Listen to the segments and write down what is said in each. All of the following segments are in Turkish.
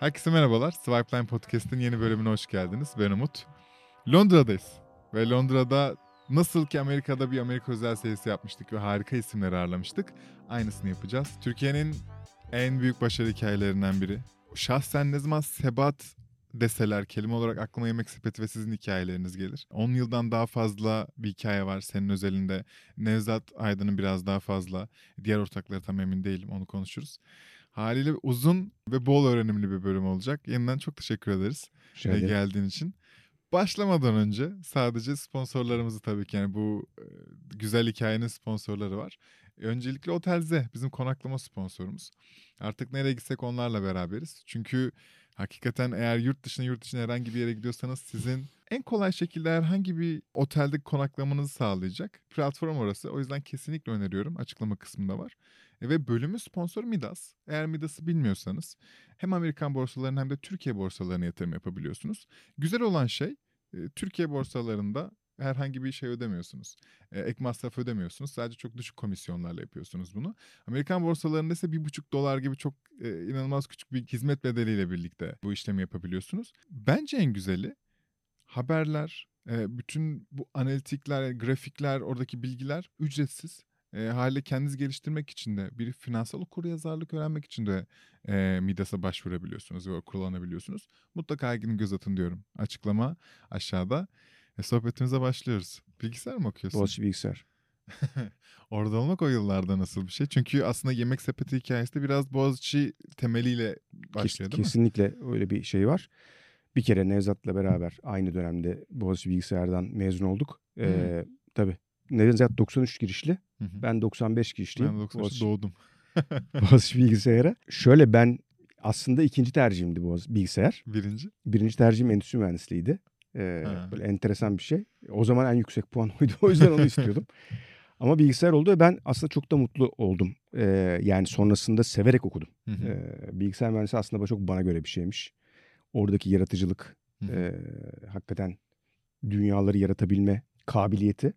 Herkese merhabalar. Swipeline Podcast'ın yeni bölümüne hoş geldiniz. Ben Umut. Londra'dayız. Ve Londra'da nasıl ki Amerika'da bir Amerika özel serisi yapmıştık ve harika isimleri ağırlamıştık. Aynısını yapacağız. Türkiye'nin en büyük başarı hikayelerinden biri. Şahsen ne zaman sebat deseler kelime olarak aklıma yemek sepeti ve sizin hikayeleriniz gelir. 10 yıldan daha fazla bir hikaye var senin özelinde. Nevzat Aydın'ın biraz daha fazla. Diğer ortakları tam emin değilim onu konuşuruz. Haliyle uzun ve bol öğrenimli bir bölüm olacak. Yeniden çok teşekkür ederiz e, geldiğin için. Başlamadan önce sadece sponsorlarımızı tabii ki yani bu e, güzel hikayenin sponsorları var. Öncelikle Otelze bizim konaklama sponsorumuz. Artık nereye gitsek onlarla beraberiz. Çünkü hakikaten eğer yurt dışına yurt dışına herhangi bir yere gidiyorsanız sizin en kolay şekilde herhangi bir otelde konaklamanızı sağlayacak platform orası. O yüzden kesinlikle öneriyorum. Açıklama kısmında var. E, ve bölümün sponsoru Midas. Eğer Midas'ı bilmiyorsanız hem Amerikan borsalarına hem de Türkiye borsalarına yatırım yapabiliyorsunuz. Güzel olan şey e, Türkiye borsalarında herhangi bir şey ödemiyorsunuz. E, ek masraf ödemiyorsunuz. Sadece çok düşük komisyonlarla yapıyorsunuz bunu. Amerikan borsalarında ise bir buçuk dolar gibi çok inanılmaz küçük bir hizmet bedeliyle birlikte bu işlemi yapabiliyorsunuz. Bence en güzeli haberler, bütün bu analitikler, grafikler, oradaki bilgiler ücretsiz. E, haliyle kendinizi geliştirmek için de bir finansal okuryazarlık öğrenmek için de e, Midas'a başvurabiliyorsunuz ve kullanabiliyorsunuz. Mutlaka gidin göz atın diyorum. Açıklama aşağıda. E, sohbetimize başlıyoruz. Bilgisayar mı okuyorsun? Boğaziçi bilgisayar. Orada olmak o yıllarda nasıl bir şey? Çünkü aslında yemek sepeti hikayesi de biraz Boğaziçi temeliyle başlıyor değil Kesinlikle mi? Kesinlikle öyle bir şey var. Bir kere Nevzat'la beraber aynı dönemde Boğaziçi Bilgisayar'dan mezun olduk. Ee, tabii Nevzat 93 girişli. Hı hı. Ben 95 girişliyim. Ben 93 Boğaziçi, doğdum. Boğaziçi Bilgisayar'a. Şöyle ben aslında ikinci tercihimdi Boğaziçi Bilgisayar. Birinci? Birinci tercihim endüstri mühendisliğiydi. Ee, böyle enteresan bir şey. O zaman en yüksek puan oydu. O yüzden onu istiyordum. Ama bilgisayar oldu ve ben aslında çok da mutlu oldum. Ee, yani sonrasında severek okudum. Hı hı. Ee, bilgisayar mühendisi aslında çok bana göre bir şeymiş. Oradaki yaratıcılık, hı hı. E, hakikaten dünyaları yaratabilme kabiliyeti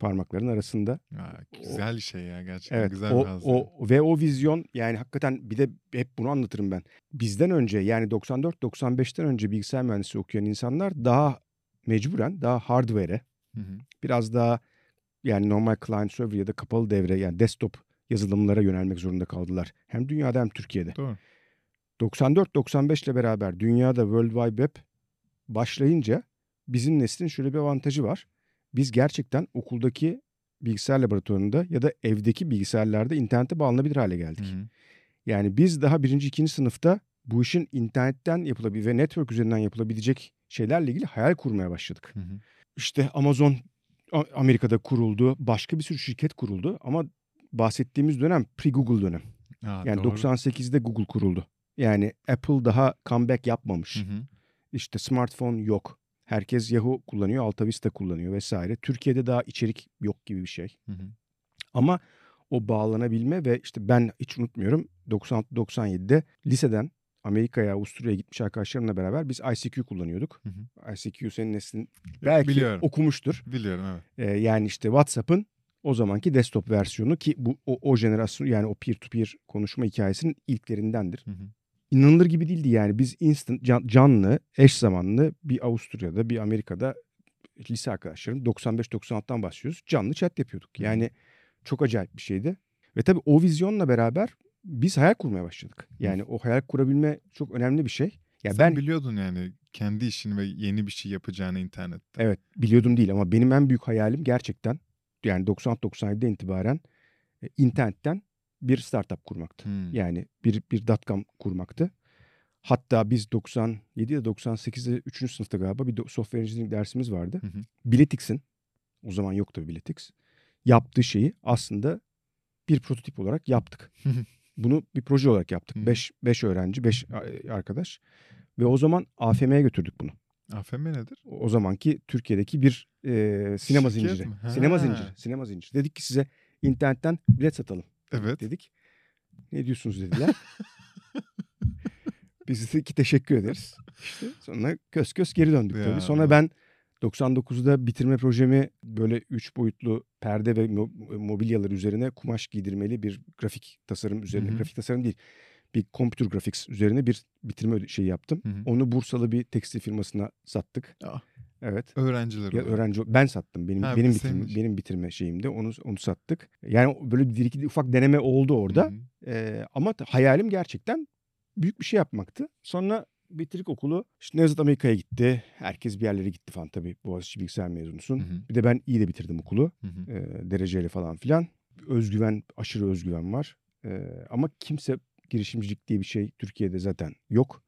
parmakların arasında. Ya, güzel o, şey ya gerçekten evet, güzel o, bir o ve o vizyon yani hakikaten bir de hep bunu anlatırım ben. Bizden önce yani 94-95'ten önce bilgisayar mühendisi okuyan insanlar daha mecburen daha hardware'e biraz daha yani normal client server ya da kapalı devre yani desktop yazılımlara yönelmek zorunda kaldılar. Hem dünyada hem Türkiye'de. Doğru. 94-95 ile beraber dünyada World Wide Web başlayınca bizim neslin şöyle bir avantajı var biz gerçekten okuldaki bilgisayar laboratuvarında ya da evdeki bilgisayarlarda internete bağlanabilir hale geldik. Hı hı. Yani biz daha birinci, ikinci sınıfta bu işin internetten yapılabilir ve network üzerinden yapılabilecek şeylerle ilgili hayal kurmaya başladık. Hı hı. İşte Amazon Amerika'da kuruldu, başka bir sürü şirket kuruldu ama bahsettiğimiz dönem pre-Google dönem. Ha, yani doğru. 98'de Google kuruldu. Yani Apple daha comeback yapmamış. Hı hı. İşte smartphone yok. Herkes Yahoo kullanıyor, Alta Vista kullanıyor vesaire. Türkiye'de daha içerik yok gibi bir şey. Hı hı. Ama o bağlanabilme ve işte ben hiç unutmuyorum 96-97'de liseden Amerika'ya, Avusturya'ya gitmiş arkadaşlarımla beraber biz ICQ kullanıyorduk. Hı hı. ICQ senin neslin belki Biliyorum. okumuştur. Biliyorum evet. Ee, yani işte WhatsApp'ın o zamanki desktop versiyonu ki bu o, o jenerasyon yani o peer to peer konuşma hikayesinin ilklerindendir. Hı hı inanılır gibi değildi yani. Biz instant can, canlı, eş zamanlı bir Avusturya'da, bir Amerika'da lise arkadaşlarım 95-96'dan başlıyoruz. Canlı chat yapıyorduk. Yani çok acayip bir şeydi. Ve tabii o vizyonla beraber biz hayal kurmaya başladık. Yani o hayal kurabilme çok önemli bir şey. Ya Sen ben biliyordun yani kendi işini ve yeni bir şey yapacağını internette. Evet, biliyordum değil ama benim en büyük hayalim gerçekten yani 96-97'den itibaren e, internetten bir startup kurmaktı. Hmm. Yani bir bir dotcom kurmaktı. Hatta biz 97 ya 98'de 3. sınıfta galiba bir software engineering dersimiz vardı. Hı Biletix'in o zaman yoktu Biletix. Yaptığı şeyi aslında bir prototip olarak yaptık. Bunu bir proje olarak yaptık. 5 5 öğrenci, 5 arkadaş ve o zaman AFM'ye götürdük bunu. AFM nedir? O zamanki Türkiye'deki bir e, sinema Şirket zinciri. Mi? Sinema zinciri. Sinema zinciri. Dedik ki size internetten bilet satalım. Evet. Dedik. Ne diyorsunuz dediler. Biz de ki teşekkür ederiz. İşte sonra kös kös geri döndük ya. tabii. Sonra ben 99'da bitirme projemi böyle üç boyutlu perde ve mobilyalar üzerine kumaş giydirmeli bir grafik tasarım üzerine. Hı-hı. Grafik tasarım değil. bir computer graphics üzerine bir bitirme şeyi yaptım. Hı hı. Onu Bursalı bir tekstil firmasına sattık. Aa. Evet. Öğrenciler Ya olarak. öğrenci ben sattım. Benim Ha, benim bitirme senin- benim bitirme şeyimde onu onu sattık. Yani böyle bir iki ufak deneme oldu orada. Hı hı. Ee, ama hayalim gerçekten büyük bir şey yapmaktı. Sonra bitirdik okulu. İşte Nevzat Amerika'ya gitti. Herkes bir yerlere gitti falan tabii. Boğaziçi bilgisayar mezunusun. Hı hı. Bir de ben iyi de bitirdim okulu. Hı hı. Ee, dereceyle falan filan. Özgüven, aşırı özgüven var. Ee, ama kimse girişimcilik diye bir şey Türkiye'de zaten yok.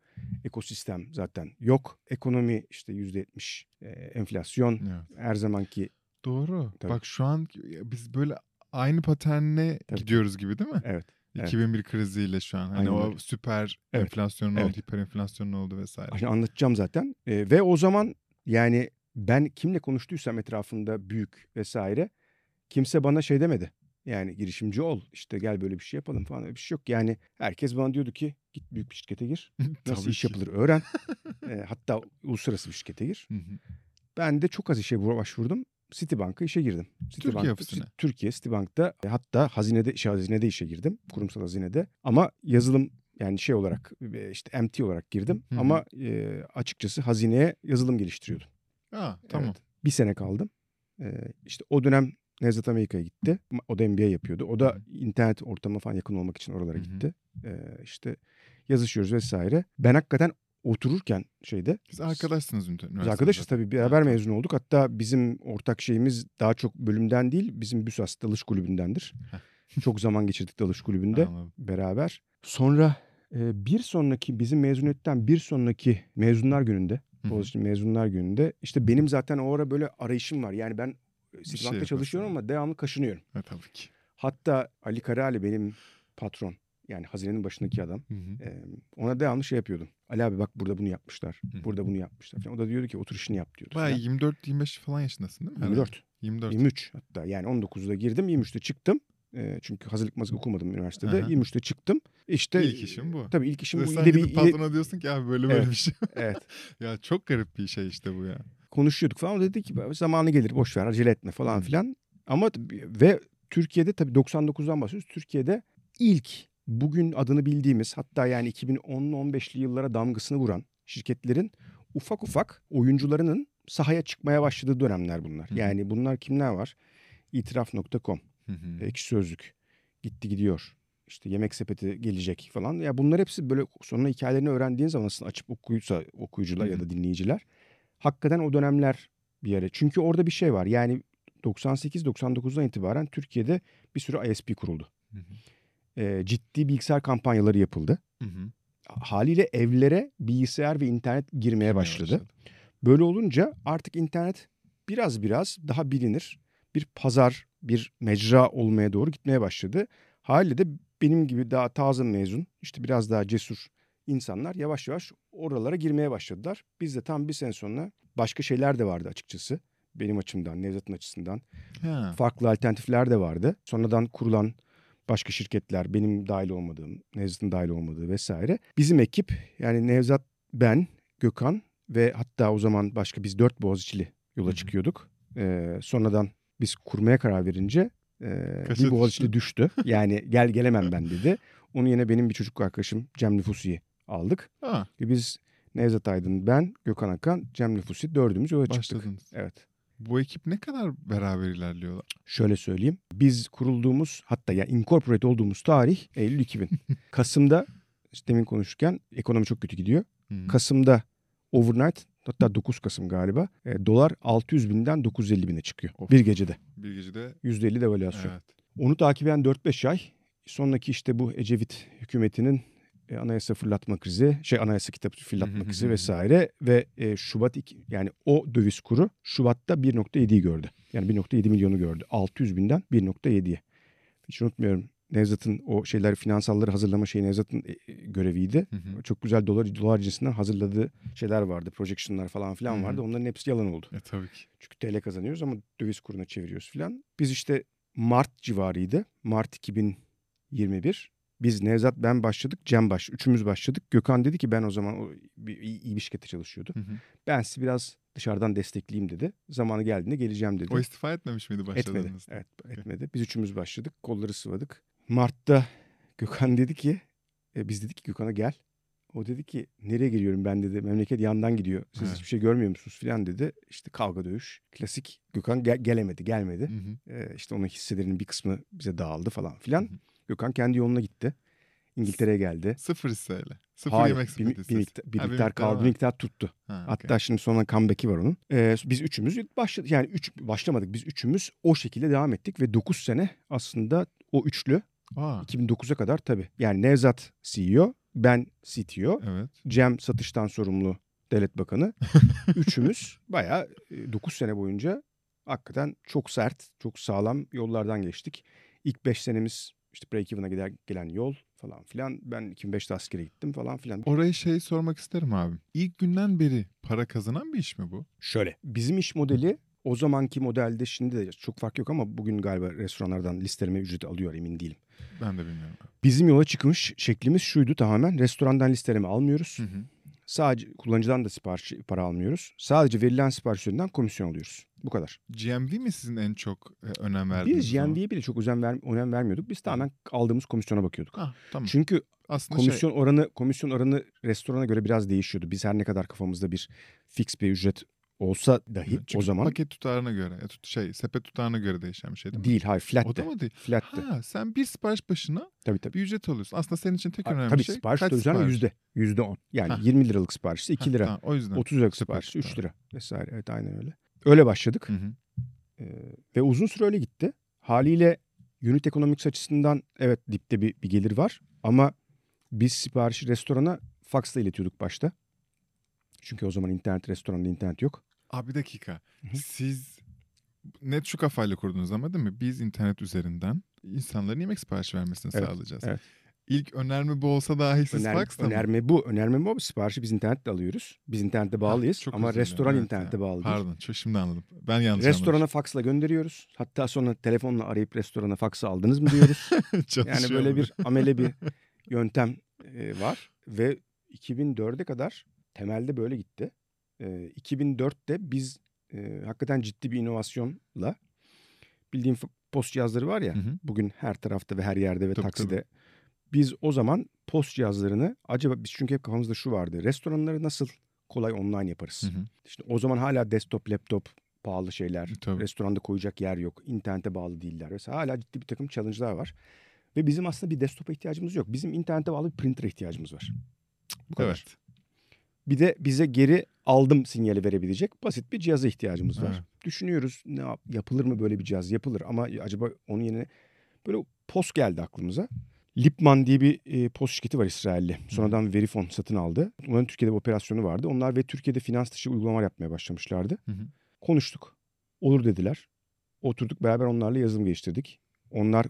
Ekosistem zaten yok. Ekonomi işte yüzde yetmiş e, enflasyon. Evet. Her zamanki Doğru. Tabii. Bak şu an biz böyle aynı paternle Tabii. gidiyoruz gibi değil mi? evet. Evet. 2001 kriziyle şu an. Hani Aynen o öyle. süper Evet. enflasyonun Evet. oldu, hiperenflasyonun oldu vesaire. Şimdi anlatacağım zaten. Ee, ve o zaman yani ben kimle konuştuysam etrafında büyük vesaire kimse bana şey demedi. Yani girişimci ol işte gel böyle bir şey yapalım falan öyle bir şey yok. Yani herkes bana diyordu ki git büyük bir şirkete gir. Nasıl iş yapılır öğren. Ee, hatta uluslararası bir şirkete gir. Hı hı. Ben de çok az işe başvurdum. Citibank'a işe girdim. Türkiye ofisine. Türkiye Citibank'ta e, hatta hazinede işe hazinede işe girdim. Kurumsal hazinede. Ama yazılım yani şey olarak e, işte MT olarak girdim. Hı hı. Ama e, açıkçası hazineye yazılım geliştiriyordum. Aa, tamam. Evet. Bir sene kaldım. E, işte o dönem Nevzat Amerika'ya gitti. O da MBA yapıyordu. O da internet ortamına falan yakın olmak için oralara gitti. E, işte yazışıyoruz vesaire. Ben hakikaten otururken şeyde Biz arkadaşsınız ünite- biz üniversitede. arkadaşız tabii beraber Evet, mezun olduk. Hatta bizim ortak şeyimiz daha çok bölümden değil bizim BÜSAS dalış kulübündendir. çok zaman geçirdik dalış kulübünde Anladım. beraber. Sonra bir sonraki bizim mezuniyetten bir sonraki mezunlar gününde. Boğaziçi mezunlar gününde işte benim zaten o ara böyle arayışım var. Yani ben şey Citibank'ta yapasın çalışıyorum ama devamlı kaşınıyorum. Ha, tabii ki. Hatta Ali Karaali benim patron yani hazinenin başındaki adam. Hı hı. Ee, ona devamlı şey yapıyordum. Ali abi bak burada bunu yapmışlar. Hı. Burada bunu yapmışlar. Falan. O da diyordu ki otur işini yap diyordu. Bayağı falan. 24-25 falan yaşındasın değil mi? Herhalde. 24. 24. 23 hatta yani 19'da girdim 23'te çıktım. Çünkü hazırlık mazlık okumadım üniversitede. Aha. 23'te çıktım. İşte İlk işin bu. Tabii ilk işim Ve bu. sen İle bir, gidip ile- patrona diyorsun ki abi böyle böyle Evet. bir şey. evet. ya çok garip bir şey işte bu ya. Konuşuyorduk falan. O dedi ki zamanı gelir boş ver acele etme falan filan. Ama ve Türkiye'de tabii 99'dan bahsediyoruz. Türkiye'de ilk bugün adını bildiğimiz hatta yani 2010-15'li yıllara damgasını vuran şirketlerin ufak ufak oyuncularının sahaya çıkmaya başladığı dönemler bunlar. Hı hı. Yani bunlar kimler var? İtiraf.com, hı. Ekşi Sözlük, Gitti Gidiyor, işte Yemek Sepeti gelecek falan. Ya bunlar hepsi böyle sonra hikayelerini öğrendiğin zaman aslında açıp okuysa okuyucular Hı ya da dinleyiciler hakikaten o dönemler bir yere. Çünkü orada bir şey var. Yani 98-99'dan itibaren Türkiye'de bir sürü ISP kuruldu. Hı hı. Ee, ciddi bilgisayar kampanyaları yapıldı. Hı hı. Haliyle evlere bilgisayar ve internet girmeye başladı. Böyle olunca artık internet biraz biraz daha bilinir. Bir pazar, bir mecra olmaya doğru gitmeye başladı. Haliyle de benim gibi daha taze mezun, işte biraz daha cesur insanlar yavaş yavaş oralara girmeye başladılar. Biz de tam bir sene sonra başka şeyler de vardı açıkçası. Benim açımdan, Nevzat'ın açısından. Ha. Farklı alternatifler de vardı. Sonradan kurulan başka şirketler, benim dahil olmadığım, Nevzat'ın dahil olmadığı vesaire. Bizim ekip yani Nevzat, ben, Gökhan ve hatta o zaman başka biz dört Boğaziçi'li yola Hı hı. çıkıyorduk. Ee, sonradan biz kurmaya karar verince e, bir Boğaziçi'li düştü. Yani gel gelemem ben dedi. Onun yerine benim bir çocuk arkadaşım Cem Nüfusi'yi aldık. Ha, Ve biz Nevzat Aydın, ben, Gökhan Akan, Cem Nüfusi dördümüz yola çıktık. başladınız. Evet. Bu ekip ne kadar beraber ilerliyorlar? Şöyle söyleyeyim. Biz kurulduğumuz hatta ya incorporate olduğumuz tarih Eylül 2000. Kasım'da işte demin konuşurken ekonomi çok kötü gidiyor. Kasım'da overnight hatta 9 Kasım galiba e, dolar 600 binden 950 bine çıkıyor. Of. Bir gecede. Bir gecede %50 devalüasyon. evet. Onu takip eden 4-5 ay sonraki işte bu Ecevit hükümetinin e, anayasa fırlatma krizi, şey anayasa kitabı fırlatma krizi vesaire ve e, Şubat iki, yani o döviz kuru Şubat'ta 1.7'yi gördü. Yani 1.7 milyonu gördü. 600 binden 1.7'ye. Hiç unutmuyorum. Nevzat'ın o şeyler finansalları hazırlama şeyi Nevzat'ın e, e, göreviydi. Hı hı. Çok güzel dolar dolar cinsinden hazırladığı şeyler vardı. Projection'lar falan filan Hı hı. vardı. Onların hepsi yalan oldu. E tabii ki. Çünkü TL kazanıyoruz ama döviz kuruna çeviriyoruz filan. Biz işte Mart civarıydı. Mart 2021. Biz Nevzat ben başladık. Cem baş. Üçümüz başladık. Gökhan dedi ki ben o zaman o bir, iyi, iyi bir şirkette çalışıyordu. Hı hı. Ben sizi biraz dışarıdan destekleyeyim dedi. Zamanı geldiğinde geleceğim dedi. O istifa etmemiş miydi etmedi. başladığınızda? Evet etmedi. Biz üçümüz başladık. Kolları sıvadık. Mart'ta Gökhan dedi ki E, biz dedik ki Gökhan'a gel. O dedi ki nereye geliyorum ben dedi. Memleket yandan gidiyor. Siz Evet. hiçbir şey görmüyor musunuz filan dedi. İşte kavga dövüş. Klasik. Gökhan gel- gelemedi gelmedi. Hı hı. E, işte onun hisselerinin bir kısmı bize dağıldı falan filan. Hı hı. Gökhan kendi yoluna gitti. İngiltere'ye geldi. Sıfır hisseyle. Sıfır Hayır, yemek bir, bir, miktar, bir Ha, miktar kaldı, bir miktar tuttu. Ha, Hatta okey. şimdi sonra comeback'i var onun. Ee, biz üçümüz başladık. Yani üç başlamadık. Biz üçümüz o şekilde devam ettik ve 9 sene aslında o üçlü Aa, 2009'a kadar tabii. Yani Nevzat CEO, ben CTO, evet. Cem satıştan sorumlu devlet bakanı. Üçümüz bayağı 9 sene boyunca hakikaten çok sert, çok sağlam yollardan geçtik. İlk 5 senemiz işte break-even'a gider, gelen yol falan filan. Ben 2005'te askere gittim falan filan. Orayı şey sormak isterim abi. İlk günden beri para kazanan bir iş mi bu? Şöyle. Bizim iş modeli o zamanki modelde şimdi de çok fark yok ama bugün galiba restoranlardan listeleme ücreti alıyor emin değilim. Ben de bilmiyorum. Bizim yola çıkmış şeklimiz şuydu tamamen. Restorandan listeleme almıyoruz. Hı hı. Sadece kullanıcıdan da sipariş para almıyoruz. Sadece verilen sipariş üzerinden komisyon alıyoruz. Bu kadar. GMV mi sizin en çok e, önem verdiğiniz? Biz? GMV'ye bile çok özen, ver, önem vermiyorduk. Biz tamamen aldığımız komisyona bakıyorduk. Ah, tamam. Çünkü Aslında komisyon şey, oranı komisyon oranı restorana göre biraz değişiyordu. Biz her ne kadar kafamızda bir fix bir ücret olsa dahi çünkü o zaman paket tutarına göre, e, tut, şey sepet tutarına göre değişen bir şey değil mi? değil. Hayır O flatte. da mı değil? Flatte. Ha, sen bir sipariş başına Tabii tabii. bir ücret alıyorsun. Aslında senin için tek Ha, önemli Tabii şey sipariş kaç sipariş? yüzde. Yüzde on. Yani Ha. 20 liralık siparişte 2 Ha, lira. tamam, o yüzden. 30 liralık siparişte 3 tutarı. lira vesaire. Evet aynen öyle. Öyle başladık. Hı hı. Ee, ve uzun süre öyle gitti. Haliyle unit economics açısından evet dipte bir, bir gelir var. Ama biz siparişi restorana faksla iletiyorduk başta. Çünkü o zaman internet restoranda internet yok. Abi bir dakika. Siz net şu kafayla kurdunuz ama değil mi? Biz internet üzerinden insanların yemek siparişi vermesini Evet, sağlayacağız. evet. İlk önerme bu olsa dahi siz Öner, faksla mı? önerme bu. Önerme bu. Siparişi biz internette alıyoruz. Biz internette bağlıyız Çok ama restoran evet internette bağlı değil. Pardon, çok şimdi anladım. Ben yanlış Restorana faksla gönderiyoruz. Hatta sonra telefonla arayıp restorana faksı aldınız mı diyoruz. anladım. Yani böyle bir amele bir yöntem e, var ve 2004'e kadar temelde böyle gitti. E, 2004'te biz e, hakikaten ciddi bir inovasyonla bildiğin f- post cihazları var ya Hı hı. bugün her tarafta ve her yerde ve Tabii, takside. Biz o zaman post cihazlarını acaba biz çünkü hep kafamızda şu vardı. Restoranları nasıl kolay online yaparız? Hı hı. İşte o zaman hala desktop, laptop pahalı şeyler. Tabii. Restoranda koyacak yer yok. İnternete bağlı değiller. Mesela hala ciddi bir takım challenge'lar var. Ve bizim aslında bir desktop'a ihtiyacımız yok. Bizim internete bağlı bir printer'a ihtiyacımız var. Bu kadar. Evet. Bir de bize geri aldım sinyali verebilecek basit bir cihaza ihtiyacımız var. Evet. Düşünüyoruz ne yap- yapılır mı böyle bir cihaz? Yapılır ama acaba onun yerine böyle post geldi aklımıza. Lipman diye bir e, post şirketi var İsrailli. Sonradan Verifone satın aldı. Onların Türkiye'de bir operasyonu vardı. Onlar ve Türkiye'de finans dışı uygulamalar yapmaya başlamışlardı. Hı hı. Konuştuk. Olur dediler. Oturduk beraber onlarla yazılım geliştirdik. Onlar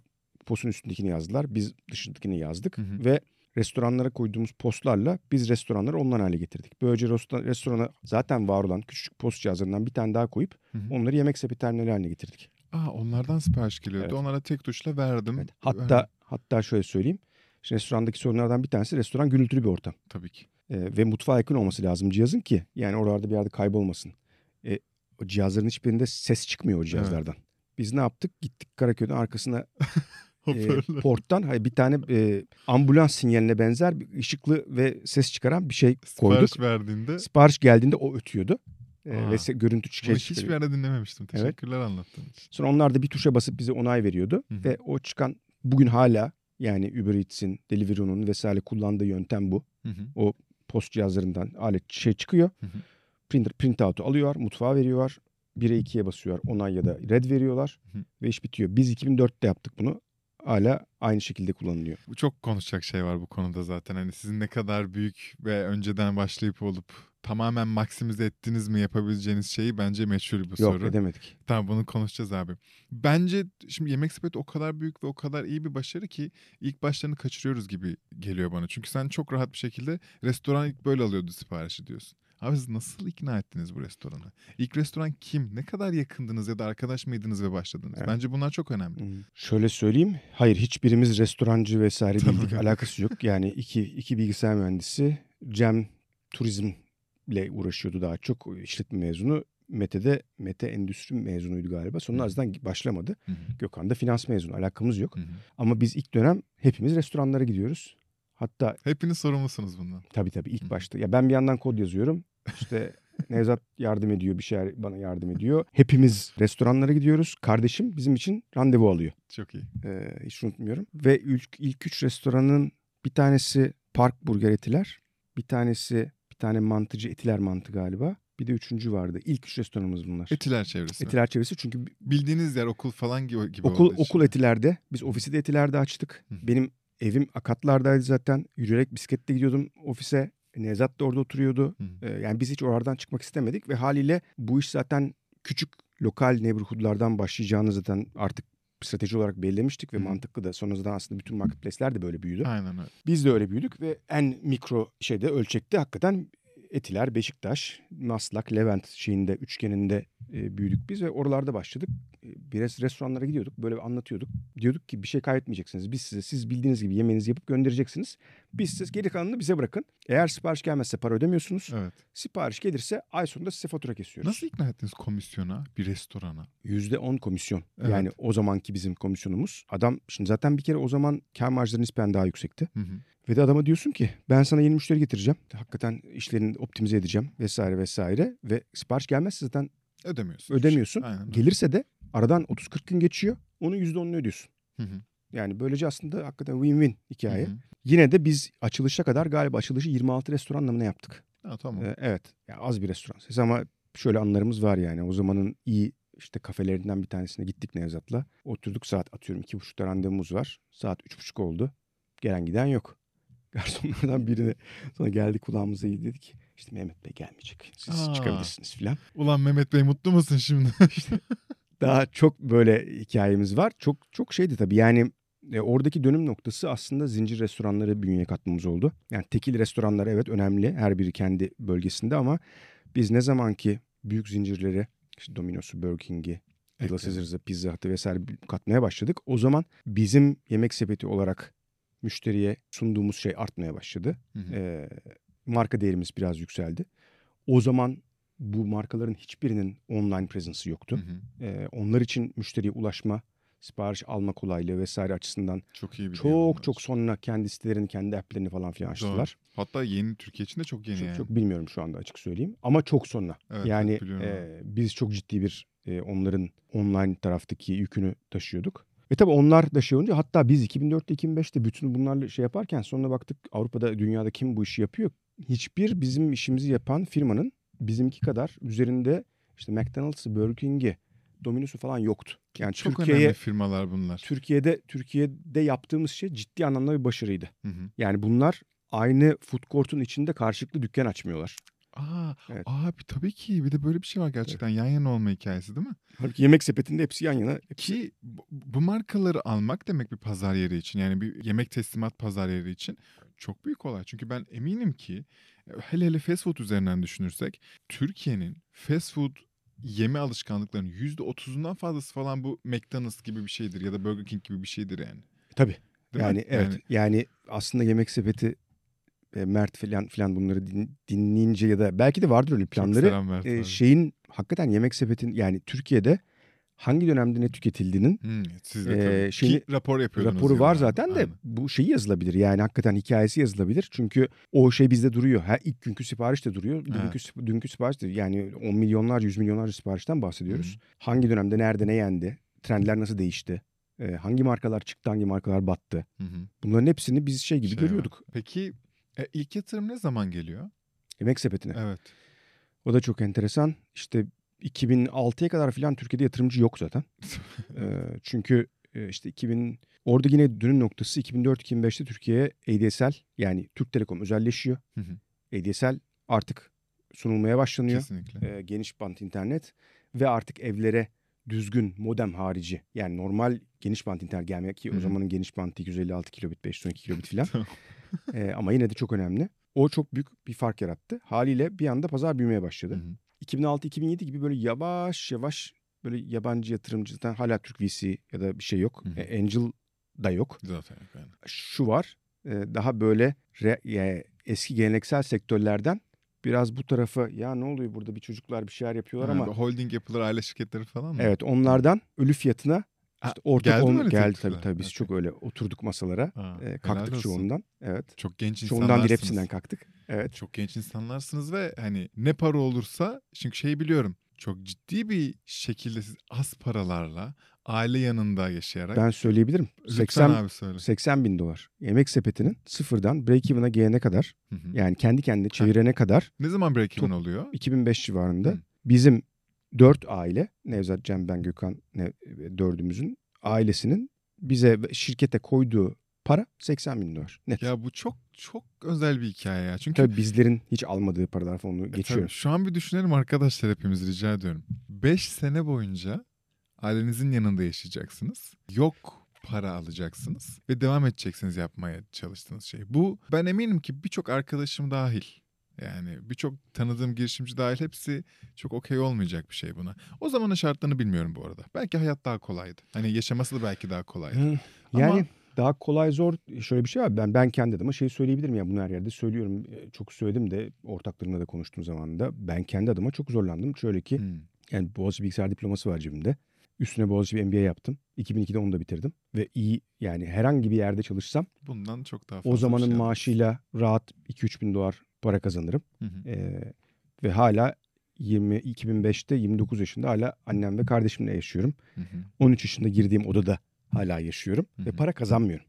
postun üstündekini yazdılar. Biz dışındakini yazdık. Hı hı. Ve restoranlara koyduğumuz postlarla biz restoranları online hale getirdik. Böylece restoran, restorana zaten var olan küçük post cihazlarından bir tane daha koyup Hı hı. onları yemek sepeti terminali haline getirdik. Aa, onlardan sipariş geliyordu. Evet. Onlara tek tuşla verdim. Evet. Hatta Evet, hatta şöyle söyleyeyim. Şimdi restorandaki sorunlardan bir tanesi restoran gürültülü bir ortam. tabii ki. Ee, ve mutfağa yakın olması lazım cihazın ki yani oralarda bir yerde kaybolmasın. E, o cihazların hiçbirinde ses çıkmıyor o cihazlardan. Biz ne yaptık? Gittik Karaköy'ün arkasına e, porttan hayır, bir tane e, ambulans sinyaline benzer bir ışıklı ve ses çıkaran bir şey koyduk. Sipariş verdiğinde Sipariş geldiğinde o ötüyordu. Aa. ve görüntü bunu şey hiçbir yerde dinlememiştim. Evet. Teşekkürler anlattığın için. Sonra onlar da bir tuşa basıp bize onay veriyordu. Hı hı. Ve o çıkan bugün hala yani Uber Eats'in, Deliveroo'nun vesaire kullandığı yöntem bu. Hı hı. Post cihazlarından alet şey çıkıyor. Hı hı. Printer printout'u alıyorlar, mutfağa veriyorlar. 1'e 2'ye basıyorlar. Onay ya da red veriyorlar. Hı hı. Ve iş bitiyor. Biz 2004'te yaptık bunu. Hala aynı şekilde kullanılıyor. Bu Çok konuşacak şey var bu konuda zaten. Hani sizin ne kadar büyük ve önceden başlayıp olup tamamen maksimize ettiniz mi yapabileceğiniz şeyi bence meçhul bu Yok soru. edemedik. Tamam bunu konuşacağız abi. Bence şimdi Yemek Sepeti o kadar büyük ve o kadar iyi bir başarı ki ilk başlarını kaçırıyoruz gibi geliyor bana. Çünkü sen çok rahat bir şekilde restoran ilk böyle alıyordu siparişi diyorsun. Abi siz nasıl ikna ettiniz bu restoranı? İlk restoran kim? Ne kadar yakındınız ya da arkadaş mıydınız ve başladınız? Evet. Bence bunlar çok önemli. Hmm. Şöyle söyleyeyim. Hayır hiçbirimiz restorancı vesaire değildik. Alakası yok. Yani iki, iki bilgisayar mühendisi. Cem turizmle uğraşıyordu daha çok. işletme mezunu. Mete de Mete endüstri mezunuydu galiba. Sonra azdan başlamadı. Hı hı. Gökhan da finans mezunu. Alakamız yok. Hı hı. Ama biz ilk dönem hepimiz restoranlara gidiyoruz. Hatta Hepiniz sorumlusunuz bundan. tabii tabii ilk başta. Ya ben bir yandan kod yazıyorum. İşte Nevzat yardım ediyor, bir şeyler bana yardım ediyor. Hepimiz restoranlara gidiyoruz. Kardeşim bizim için randevu alıyor. Çok iyi. Ee, hiç unutmuyorum. Ve ilk, ilk üç restoranın bir tanesi Park Burger Etiler. Bir tanesi bir tane mantıcı Etiler Mantı galiba. Bir de üçüncü vardı. İlk üç restoranımız bunlar. Etiler çevresi. Etiler çevresi çünkü Bildiğiniz yer okul falan gibi, gibi okul okul Etiler'de. Biz ofisi de Etiler'de açtık. Hı. Benim evim Akatlar'daydı zaten. Yürüyerek bisikletle gidiyordum ofise. Nevzat da orada oturuyordu. Hı. Ee, yani biz hiç oralardan çıkmak istemedik ve haliyle bu iş zaten küçük lokal neighborhood'lardan başlayacağını zaten artık strateji olarak belirlemiştik ve Hı. mantıklı da sonradan aslında bütün marketplace'ler de böyle büyüdü. Aynen öyle. Biz de öyle büyüdük ve en mikro şeyde ölçekte hakikaten Etiler, Beşiktaş, Maslak, Levent şeyinde üçgeninde e, büyüdük biz ve oralarda başladık. E, biraz restoranlara gidiyorduk böyle anlatıyorduk. Diyorduk ki bir şey kaybetmeyeceksiniz. Biz size siz bildiğiniz gibi yemeğinizi yapıp göndereceksiniz. Biz siz geri kalanını bize bırakın. Eğer sipariş gelmezse para ödemiyorsunuz. Evet. Sipariş gelirse ay sonunda size fatura kesiyoruz. Nasıl ikna ettiniz komisyona bir restorana? %10 komisyon. Evet. Yani o zamanki bizim komisyonumuz. Adam şimdi zaten bir kere o zaman kar marjları nispen daha yüksekti. Hı hı. Ve de adama diyorsun ki ben sana yeni müşteri getireceğim. Hakikaten işlerini optimize edeceğim vesaire vesaire. Ve sipariş gelmezse zaten Ödemiyorsun. ödemiyorsun. Aynen öyle. Gelirse de aradan 30-40 gün geçiyor. Onun %10'unu ödüyorsun. Hı hı. Yani böylece aslında hakikaten win-win hikaye. Hı hı. Yine de biz açılışa kadar galiba açılışı 26 restoranla mı ne yaptık? Ha, tamam. Ee, evet. Ya az bir restoran sayısı ama şöyle anlarımız var yani. O zamanın iyi işte kafelerinden bir tanesine gittik Nevzat'la. Oturduk saat atıyorum iki buçukta randevumuz var. Saat üç buçuk oldu. Gelen giden yok. Garsonlardan birine sonra geldi kulağımıza iyi dedik. İşte Mehmet Bey gelmeyecek. Siz Aa. çıkabilirsiniz filan. Ulan Mehmet Bey mutlu musun şimdi? Daha çok böyle hikayemiz var. Çok çok şeydi tabii yani e, oradaki dönüm noktası aslında zincir restoranları bünyeye katmamız oldu. Yani tekil restoranlar evet önemli her biri kendi bölgesinde ama biz ne zaman ki büyük zincirleri işte Domino's'u, Burger King'i, Little. Caesars'ı, Pizza Hut'ı vesaire katmaya başladık. O zaman bizim yemek sepeti olarak müşteriye sunduğumuz şey artmaya başladı. Hı hı. Ee, marka değerimiz biraz yükseldi. O zaman bu markaların hiçbirinin online presence'ı yoktu. Hı hı. Ee, onlar için müşteriye ulaşma, sipariş alma kolaylığı vesaire açısından Çok iyi bir çok çok sonra kendi sitelerini, kendi app'lerini falan filan açtılar. Hatta yeni Türkiye için de çok yeni Çok, yani. çok bilmiyorum şu anda açık söyleyeyim ama çok sonra. Evet, yani e, biz çok ciddi bir e, onların online taraftaki yükünü taşıyorduk. Ve tabii onlar da şey olunca hatta biz 2004'te 2005'te bütün bunlarla şey yaparken sonra baktık Avrupa'da dünyada kim bu işi yapıyor? Hiçbir bizim işimizi yapan firmanın bizimki kadar üzerinde işte McDonald's'ı, Burger King'i, Domino's'u falan yoktu. Yani Çok Türkiye'ye önemli firmalar bunlar. Türkiye'de Türkiye'de yaptığımız şey ciddi anlamda bir başarıydı. Hı hı. Yani bunlar aynı food court'un içinde karşılıklı dükkan açmıyorlar. Aa, Evet. abi tabii ki bir de böyle bir şey var gerçekten yan yana olma hikayesi değil mi? Halbuki yemek sepetinde hepsi yan yana. Ki bu, bu markaları almak demek bir pazar yeri için yani bir yemek teslimat pazar yeri için çok büyük olay. Çünkü ben eminim ki hele hele fast food üzerinden düşünürsek Türkiye'nin fast food yeme alışkanlıklarının %30'undan fazlası falan bu McDonald's gibi bir şeydir ya da Burger King gibi bir şeydir yani. Tabii. Değil yani mi? evet. Yani... aslında yemek sepeti e, Mert falan filan bunları din- dinleyince ya da belki de vardır öyle planları. Mert E, şeyin hakikaten yemek sepetin yani Türkiye'de hangi dönemde ne tüketildiğinin Hmm, siz de tabii. şimdi Ki rapor yapıyordunuz. raporu var yıllardır. zaten de Aynen. bu şeyi yazılabilir. Yani hakikaten hikayesi yazılabilir. Çünkü o şey bizde duruyor. Ha ilk günkü sipariş de duruyor. Dünkü, Evet. sip- dünkü sipariş de yani 10 milyonlarca, 100 milyonlarca siparişten bahsediyoruz. Hangi dönemde, nerede, ne yendi? Trendler nasıl değişti? Ee, hangi markalar çıktı, hangi markalar battı? Hı hı. Bunların hepsini biz şey gibi Şey var. görüyorduk. Peki e, ilk yatırım ne zaman geliyor? Yemek sepetine. Evet. O da çok enteresan. İşte 2006'ya kadar filan Türkiye'de yatırımcı yok zaten. Ee, çünkü e, işte 2000 orada yine dönüm noktası 2004-2005'te Türkiye'ye ADSL yani Türk Telekom özelleşiyor. Hı hı. ADSL artık sunulmaya başlanıyor. Kesinlikle. Ee, geniş bant internet ve artık evlere düzgün modem harici yani normal geniş bant internet gelmek ki Hı hı. o zamanın geniş bantı 256 kilobit 512 kilobit filan. Ee, ama yine de çok önemli. O çok büyük bir fark yarattı. Haliyle bir anda pazar büyümeye başladı. hı. 2006-2007 gibi böyle yavaş yavaş böyle yabancı yatırımcıdan hala Türk VC ya da bir şey yok. Hı hı. E, Angel da yok. Zaten yok yani. Şu var e, daha böyle re- e, eski geleneksel sektörlerden biraz bu tarafa ya ne oluyor burada bir çocuklar bir şeyler yapıyorlar Ha, ama holding yapılar, aile şirketleri falan mı? evet onlardan ölü fiyatına İşte ortak geldi öyle geldi tabii tabii biz Okey. çok öyle oturduk masalara. Ha, E, helal kalktık olsun. çoğundan. Evet. Çok genç Çoğundan insanlarsınız. değil hepsinden kalktık. Evet. Çok genç insanlarsınız ve hani ne para olursa çünkü şeyi biliyorum. Çok ciddi bir şekilde siz az paralarla aile yanında yaşayarak Ben söyleyebilirim. Lütfen 80 abi söyle. 80 bin dolar. Yemek sepetinin sıfırdan break even'a gelene kadar Hı hı. yani kendi kendine çevirene kadar Ne zaman break even oluyor? 2005 civarında Hı. bizim dört aile Nevzat, Cem, ben, Gökhan ne, dördümüzün ailesinin bize şirkete koyduğu para 80 bin dolar. Net. Ya bu çok çok özel bir hikaye ya. Çünkü Tabii bizlerin hiç almadığı paralar falan onu E, tabii geçiyorum. şu an bir düşünelim arkadaşlar hepimiz rica ediyorum. 5 sene boyunca ailenizin yanında yaşayacaksınız. Yok para alacaksınız ve devam edeceksiniz yapmaya çalıştığınız şey. Bu ben eminim ki birçok arkadaşım dahil yani birçok tanıdığım girişimci dahil hepsi çok okey olmayacak bir şey buna. O zamanın şartlarını bilmiyorum bu arada. Belki hayat daha kolaydı. Hani yaşaması da belki daha kolaydı. Hı. Yani Ama- daha kolay zor şöyle bir şey var. Ben ben kendi adıma şey söyleyebilirim ya bunu her yerde söylüyorum. E, Çok söyledim de ortaklarımla da konuştuğum zaman da ben kendi adıma çok zorlandım. Şöyle ki Hmm. Yani Boğaziçi Bilgisayar Diploması var cebimde. Üstüne Boğaziçi bir MBA yaptım. 2002'de onu da bitirdim. Ve iyi yani herhangi bir yerde çalışsam Bundan çok daha fazla o zamanın şey maaşıyla rahat 2-3 bin dolar para kazanırım. Hı hı. Ee, ve hala 20 2005'te 29 yaşında hala annem ve kardeşimle yaşıyorum. Hı hı. 13 yaşında girdiğim odada hala yaşıyorum Hı ve hı. para kazanmıyorum.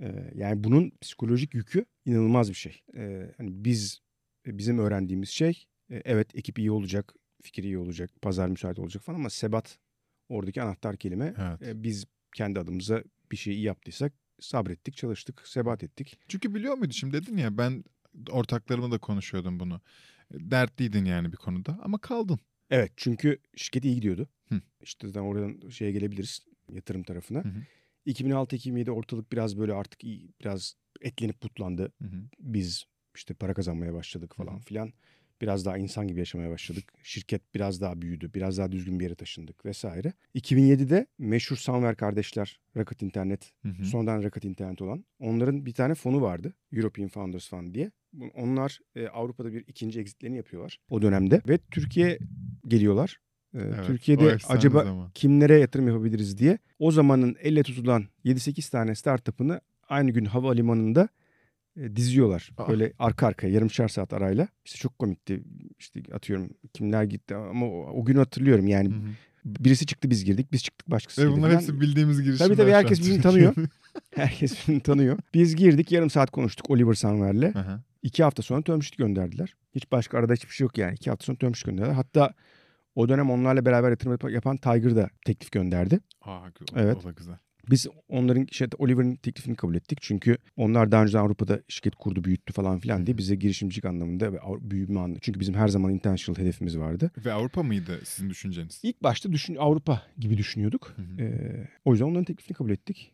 Ee, yani bunun psikolojik yükü inanılmaz bir şey. Ee, hani biz bizim öğrendiğimiz şey e, evet ekip iyi olacak, fikir iyi olacak, pazar müsait olacak falan ama sebat oradaki anahtar kelime. Evet. E, biz kendi adımıza bir şey iyi yaptıysak sabrettik, çalıştık, sebat ettik. Çünkü biliyor muydu şimdi dedin ya ben ortaklarımla da konuşuyordum bunu. Dertliydin yani bir konuda ama kaldın. Evet çünkü şirket iyi gidiyordu. Hı. İşte zaten oradan şeye gelebiliriz yatırım tarafına. Hı hı. 2006-2007 ortalık biraz böyle artık iyi, biraz etlenip putlandı. Hı hı. Biz işte para kazanmaya başladık Hı falan hı. filan. Biraz daha insan gibi yaşamaya başladık. Şirket biraz daha büyüdü. Biraz daha düzgün bir yere taşındık vesaire. 2007'de meşhur Sanver kardeşler Rocket Internet, Hı hı. sonradan Rocket Internet olan. Onların bir tane fonu vardı. European Founders Fund diye. Onlar e, Avrupa'da bir ikinci exitlerini yapıyorlar o dönemde. Ve Türkiye geliyorlar. E, Evet, Türkiye'de acaba zaman. kimlere yatırım yapabiliriz diye o zamanın elle tutulan 7-8 tane startup'ını aynı gün havalimanında e, diziyorlar. Aa. Böyle arka arkaya yarımşar saat arayla. İşte çok komikti. İşte atıyorum kimler gitti ama o, o günü hatırlıyorum yani. Hı hı. Birisi çıktı biz girdik. Biz çıktık başkası Ve girdi bunlar hepsi bildiğimiz girişimler. Tabii tabii herkes birbirini tanıyor. Herkes birbirini tanıyor. Biz girdik yarım saat konuştuk Oliver Sanver'le. İki hafta sonra term sheet gönderdiler. Hiç başka arada hiçbir şey yok yani. İki hafta sonra term sheet gönderdiler. Hatta o dönem onlarla beraber yatırım yap- yapan Tiger da teklif gönderdi. Aa, o, Evet. o da güzel. Biz onların şey, Oliver'ın teklifini kabul ettik. Çünkü onlar daha önce Avrupa'da şirket kurdu, büyüttü falan filan diye bize girişimcilik anlamında ve büyüme anlamında. Çünkü bizim her zaman international hedefimiz vardı. Ve Avrupa mıydı sizin düşünceniz? İlk başta düşün Avrupa gibi düşünüyorduk. Hı hı. Ee, o yüzden onların teklifini kabul ettik.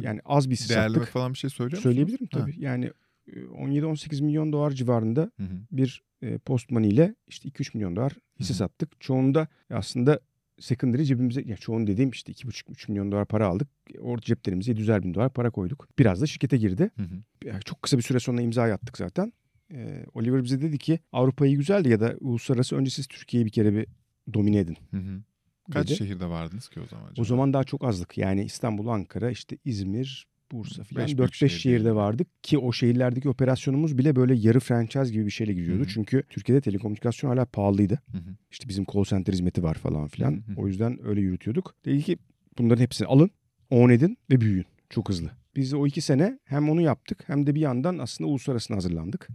Yani az bir hisse Değerleme sattık. falan bir şey söylüyor musunuz? Söyleyebilirim Ha. tabii. Yani e, 17-18 milyon dolar civarında Hı hı. bir e, post money ile işte 2-3 milyon dolar hisse Hı hı. sattık. Çoğunda aslında secondary cebimize, ya çoğunu dediğim işte 2,5-3 milyon dolar para aldık. Orada ceplerimize 700 bin dolar para koyduk. Biraz da şirkete girdi. Hı hı. Çok kısa bir süre sonra imza attık zaten. E, Oliver bize dedi ki Avrupa'yı güzeldi ya da uluslararası önce siz Türkiye'yi bir kere bir domine edin. Hı hı. Kaç dedi. şehirde vardınız ki o zaman? O acaba? zaman daha çok azdık. Yani İstanbul, Ankara, işte İzmir, Bursa filan Beş büyük 4-5 şehir şehirde vardık ki o şehirlerdeki operasyonumuz bile böyle yarı franchise gibi bir şeyle gidiyordu. Hı hı. Çünkü Türkiye'de telekomünikasyon hala pahalıydı. Hı hı. İşte bizim call center hizmeti var falan filan. Hı hı. O yüzden öyle yürütüyorduk. Dedi ki bunların hepsini alın, own edin ve büyüyün. Çok hızlı. Biz de o iki sene hem onu yaptık hem de bir yandan aslında uluslararasına hazırlandık.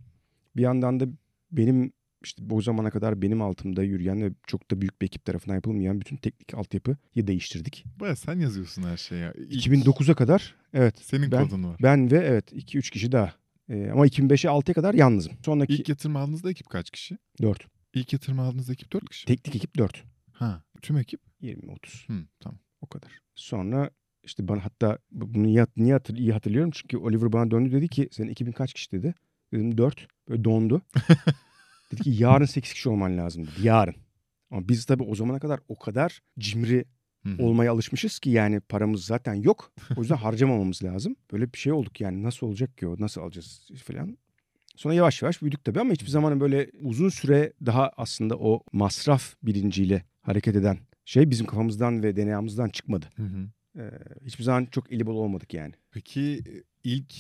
Bir yandan da benim işte bu zamana kadar benim altımda yürüyen ve çok da büyük bir ekip tarafından yapılmayan bütün teknik altyapıyı değiştirdik. Baya sen yazıyorsun her şeyi ya. İlk 2009'a kadar evet Senin ben- kodun var. ben ve evet 2-3 kişi daha. Ee, ama 2005'e 6'ya kadar yalnızım. Sonraki İlk yatırım aldığınızda ekip kaç kişi? 4. İlk yatırım aldığınızda ekip 4 kişi. Teknik ekip 4. Ha, tüm ekip? 20-30 Hı, tamam. o kadar. Sonra işte bana hatta bu- bunu niye, niye hatır, iyi hatırlıyorum çünkü Oliver bana döndü dedi ki senin ekibin kaç kişi dedi. Dedim 4. Böyle dondu. dedi ki yarın 8 kişi olman lazım dedi. Yarın. Ama biz tabii o zamana kadar o kadar cimri olmaya alışmışız ki yani paramız zaten yok. O yüzden harcamamamız lazım. Böyle bir şey olduk yani nasıl olacak ki o nasıl alacağız falan. Sonra yavaş yavaş büyüdük tabii ama hiçbir zaman böyle uzun süre daha aslında o masraf bilinciyle hareket eden şey bizim kafamızdan ve DNA'mızdan çıkmadı. Hı hı. e, hiçbir zaman çok eli bol olmadık yani. Peki e, ilk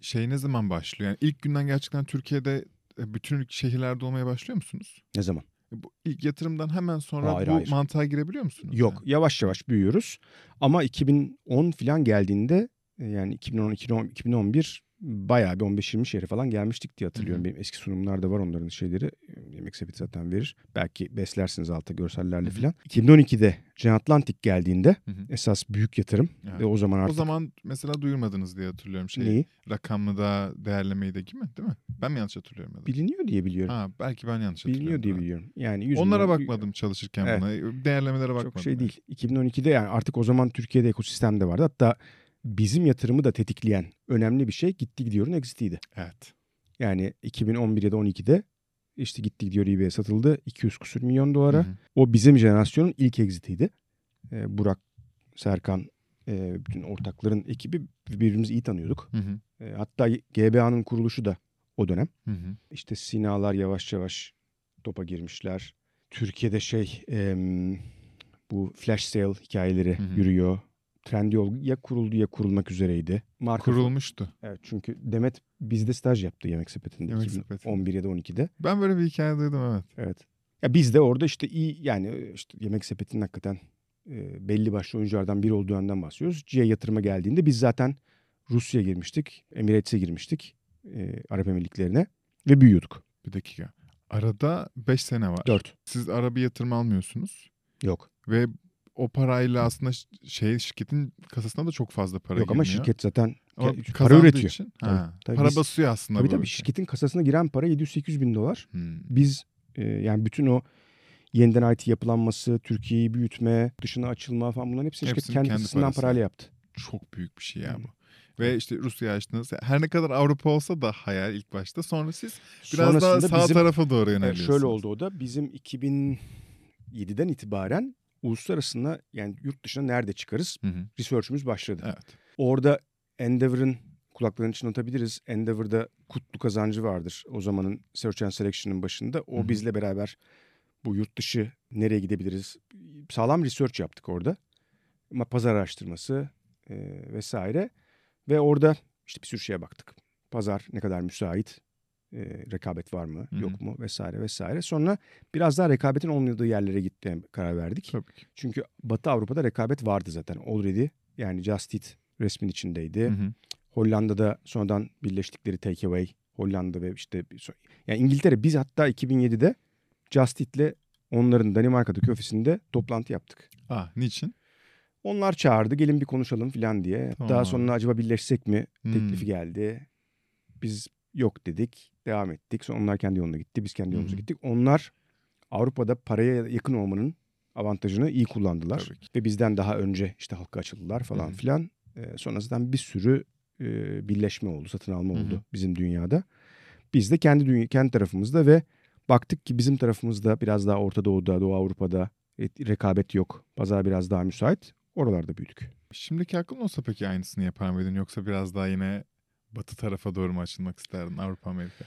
şey ne zaman başlıyor? Yani ilk günden gerçekten Türkiye'de bütün şehirlerde olmaya başlıyor musunuz? Ne zaman? E, Bu ilk yatırımdan hemen sonra Hayır, bu hayır. mantığa girebiliyor musunuz? Yok Yani? yavaş yavaş büyüyoruz. Ama 2010 falan geldiğinde e, yani 2010 2010 2011 bayağı bir 15-20 şehre falan gelmiştik diye hatırlıyorum. Hı hı. Benim eski sunumlarda var onların şeyleri. E, Yemek sepeti zaten verir. Belki beslersiniz altta görsellerle falan. 2012'de Gen Atlantic geldiğinde Hı hı. esas büyük yatırım Evet. ve o zaman O artık zaman mesela duyurmadınız diye hatırlıyorum şey. neyi Rakamlı da değerlemeyi de değil mi? Değil mi? Ben mi yanlış hatırlıyorum? Ya biliniyor diye biliyorum. Ha, belki ben yanlış hatırlıyorum. biliniyor diye evet. biliyorum. Yani 100 Onlara milyon- bakmadım çalışırken Evet. buna. Değerlemelere bakmadım. Çok şey yani. değil. 2012'de yani artık o zaman Türkiye'de ekosistemde vardı. Hatta bizim yatırımı da tetikleyen önemli bir şey gitti gidiyorun exit'iydi. Evet. Yani 2011 ya da 12'de işte gitti gidiyor eBay'e satıldı 200 küsür milyon dolara. Hı hı. O bizim jenerasyonun ilk exit'iydi. Ee, Burak, Serkan, e, bütün ortakların ekibi birbirimizi iyi tanıyorduk. Hı hı. E, hatta GBA'nın kuruluşu da o dönem. Hı hı. İşte Sinalar yavaş yavaş topa girmişler. Türkiye'de şey em, bu flash sale hikayeleri Hı hı. yürüyor. Trendyol ya kuruldu ya kurulmak üzereydi. Marka Kurulmuştu. Evet çünkü Demet bizde staj yaptı Yemek Sepeti'nde Yemek 2011 ya da 12'de. Ben böyle bir hikaye duydum evet. Evet. Ya biz de orada işte iyi yani işte Yemek Sepeti'nin hakikaten e, belli başlı oyunculardan biri olduğu önden bahsediyoruz. C'ye yatırıma geldiğinde biz zaten Rusya'ya girmiştik. Emirates'e girmiştik. E, Arap Emirlikleri'ne ve büyüyorduk. Bir dakika. Arada 5 sene var. 4. Siz ara bir yatırım almıyorsunuz. Yok. Ve o parayla aslında şey şirketin kasasına da çok fazla para Yok ama girmiyor. şirket zaten Ama para üretiyor. Için, Tabii, ha, tabii para biz- basıyor aslında. Tabii tabii şey. şirketin kasasına giren para 700-800 bin dolar. Hmm. Biz e, yani bütün o yeniden IT yapılanması, Türkiye'yi büyütme, dışına açılma falan bunların hepsini şirket Hepsini kendi kendi parası. parayla yaptı. Çok büyük bir şey ya Hmm. bu. Ve işte Rusya açtınız. Her ne kadar Avrupa olsa da hayal ilk başta. Sonra siz biraz daha Sonrasında sağ bizim- tarafa doğru yöneliyorsunuz. şöyle oldu o da bizim 2007'den itibaren uluslararasına yani yurt dışına nerede çıkarız Hı hı. research'ümüz başladı. Evet. Orada Endeavor'ın kulaklarının içine atabiliriz. Endeavor'da Kutlu Kazancı vardır. O zamanın Search and Selection'ın başında. O Hı hı. bizle beraber bu yurt dışı nereye gidebiliriz? Sağlam research yaptık orada. Ama pazar araştırması e, vesaire. Ve orada işte bir sürü şeye baktık. Pazar ne kadar müsait? E, rekabet var mı? Hı hı. Yok mu? Vesaire vesaire. Sonra biraz daha rekabetin olmadığı yerlere gitmeye karar verdik. Tabii ki. Çünkü Batı Avrupa'da rekabet vardı zaten already. Yani Just Eat resmin içindeydi. Hı hı. Hollanda'da sonradan birleştikleri Takeaway, Hollanda ve işte yani İngiltere biz hatta 2007'de Just Eat'le onların Danimarka'daki ofisinde toplantı yaptık. Ah, niçin? Onlar çağırdı gelin bir konuşalım falan diye. Tamam Daha sonra acaba birleşsek mi teklifi Hmm. geldi. Biz yok dedik. Devam ettik. Sonra onlar kendi yoluna gitti. Biz kendi yolumuza gittik. Onlar Avrupa'da paraya yakın olmanın avantajını iyi kullandılar. Tabii ki. Ve bizden daha önce işte halka açıldılar falan Hı hı. filan. Ee, sonra zaten bir sürü e, birleşme oldu, satın alma Hı hı. oldu bizim dünyada. Biz de kendi dünya, kendi tarafımızda ve baktık ki bizim tarafımızda biraz daha Orta Doğu'da, Doğu Avrupa'da e, rekabet yok. Pazar biraz daha müsait. Oralarda büyüdük. Şimdiki aklın olsa peki aynısını yapar mıydın? Yoksa biraz daha yine batı tarafa doğru mu açılmak isterdin? Avrupa, Amerika.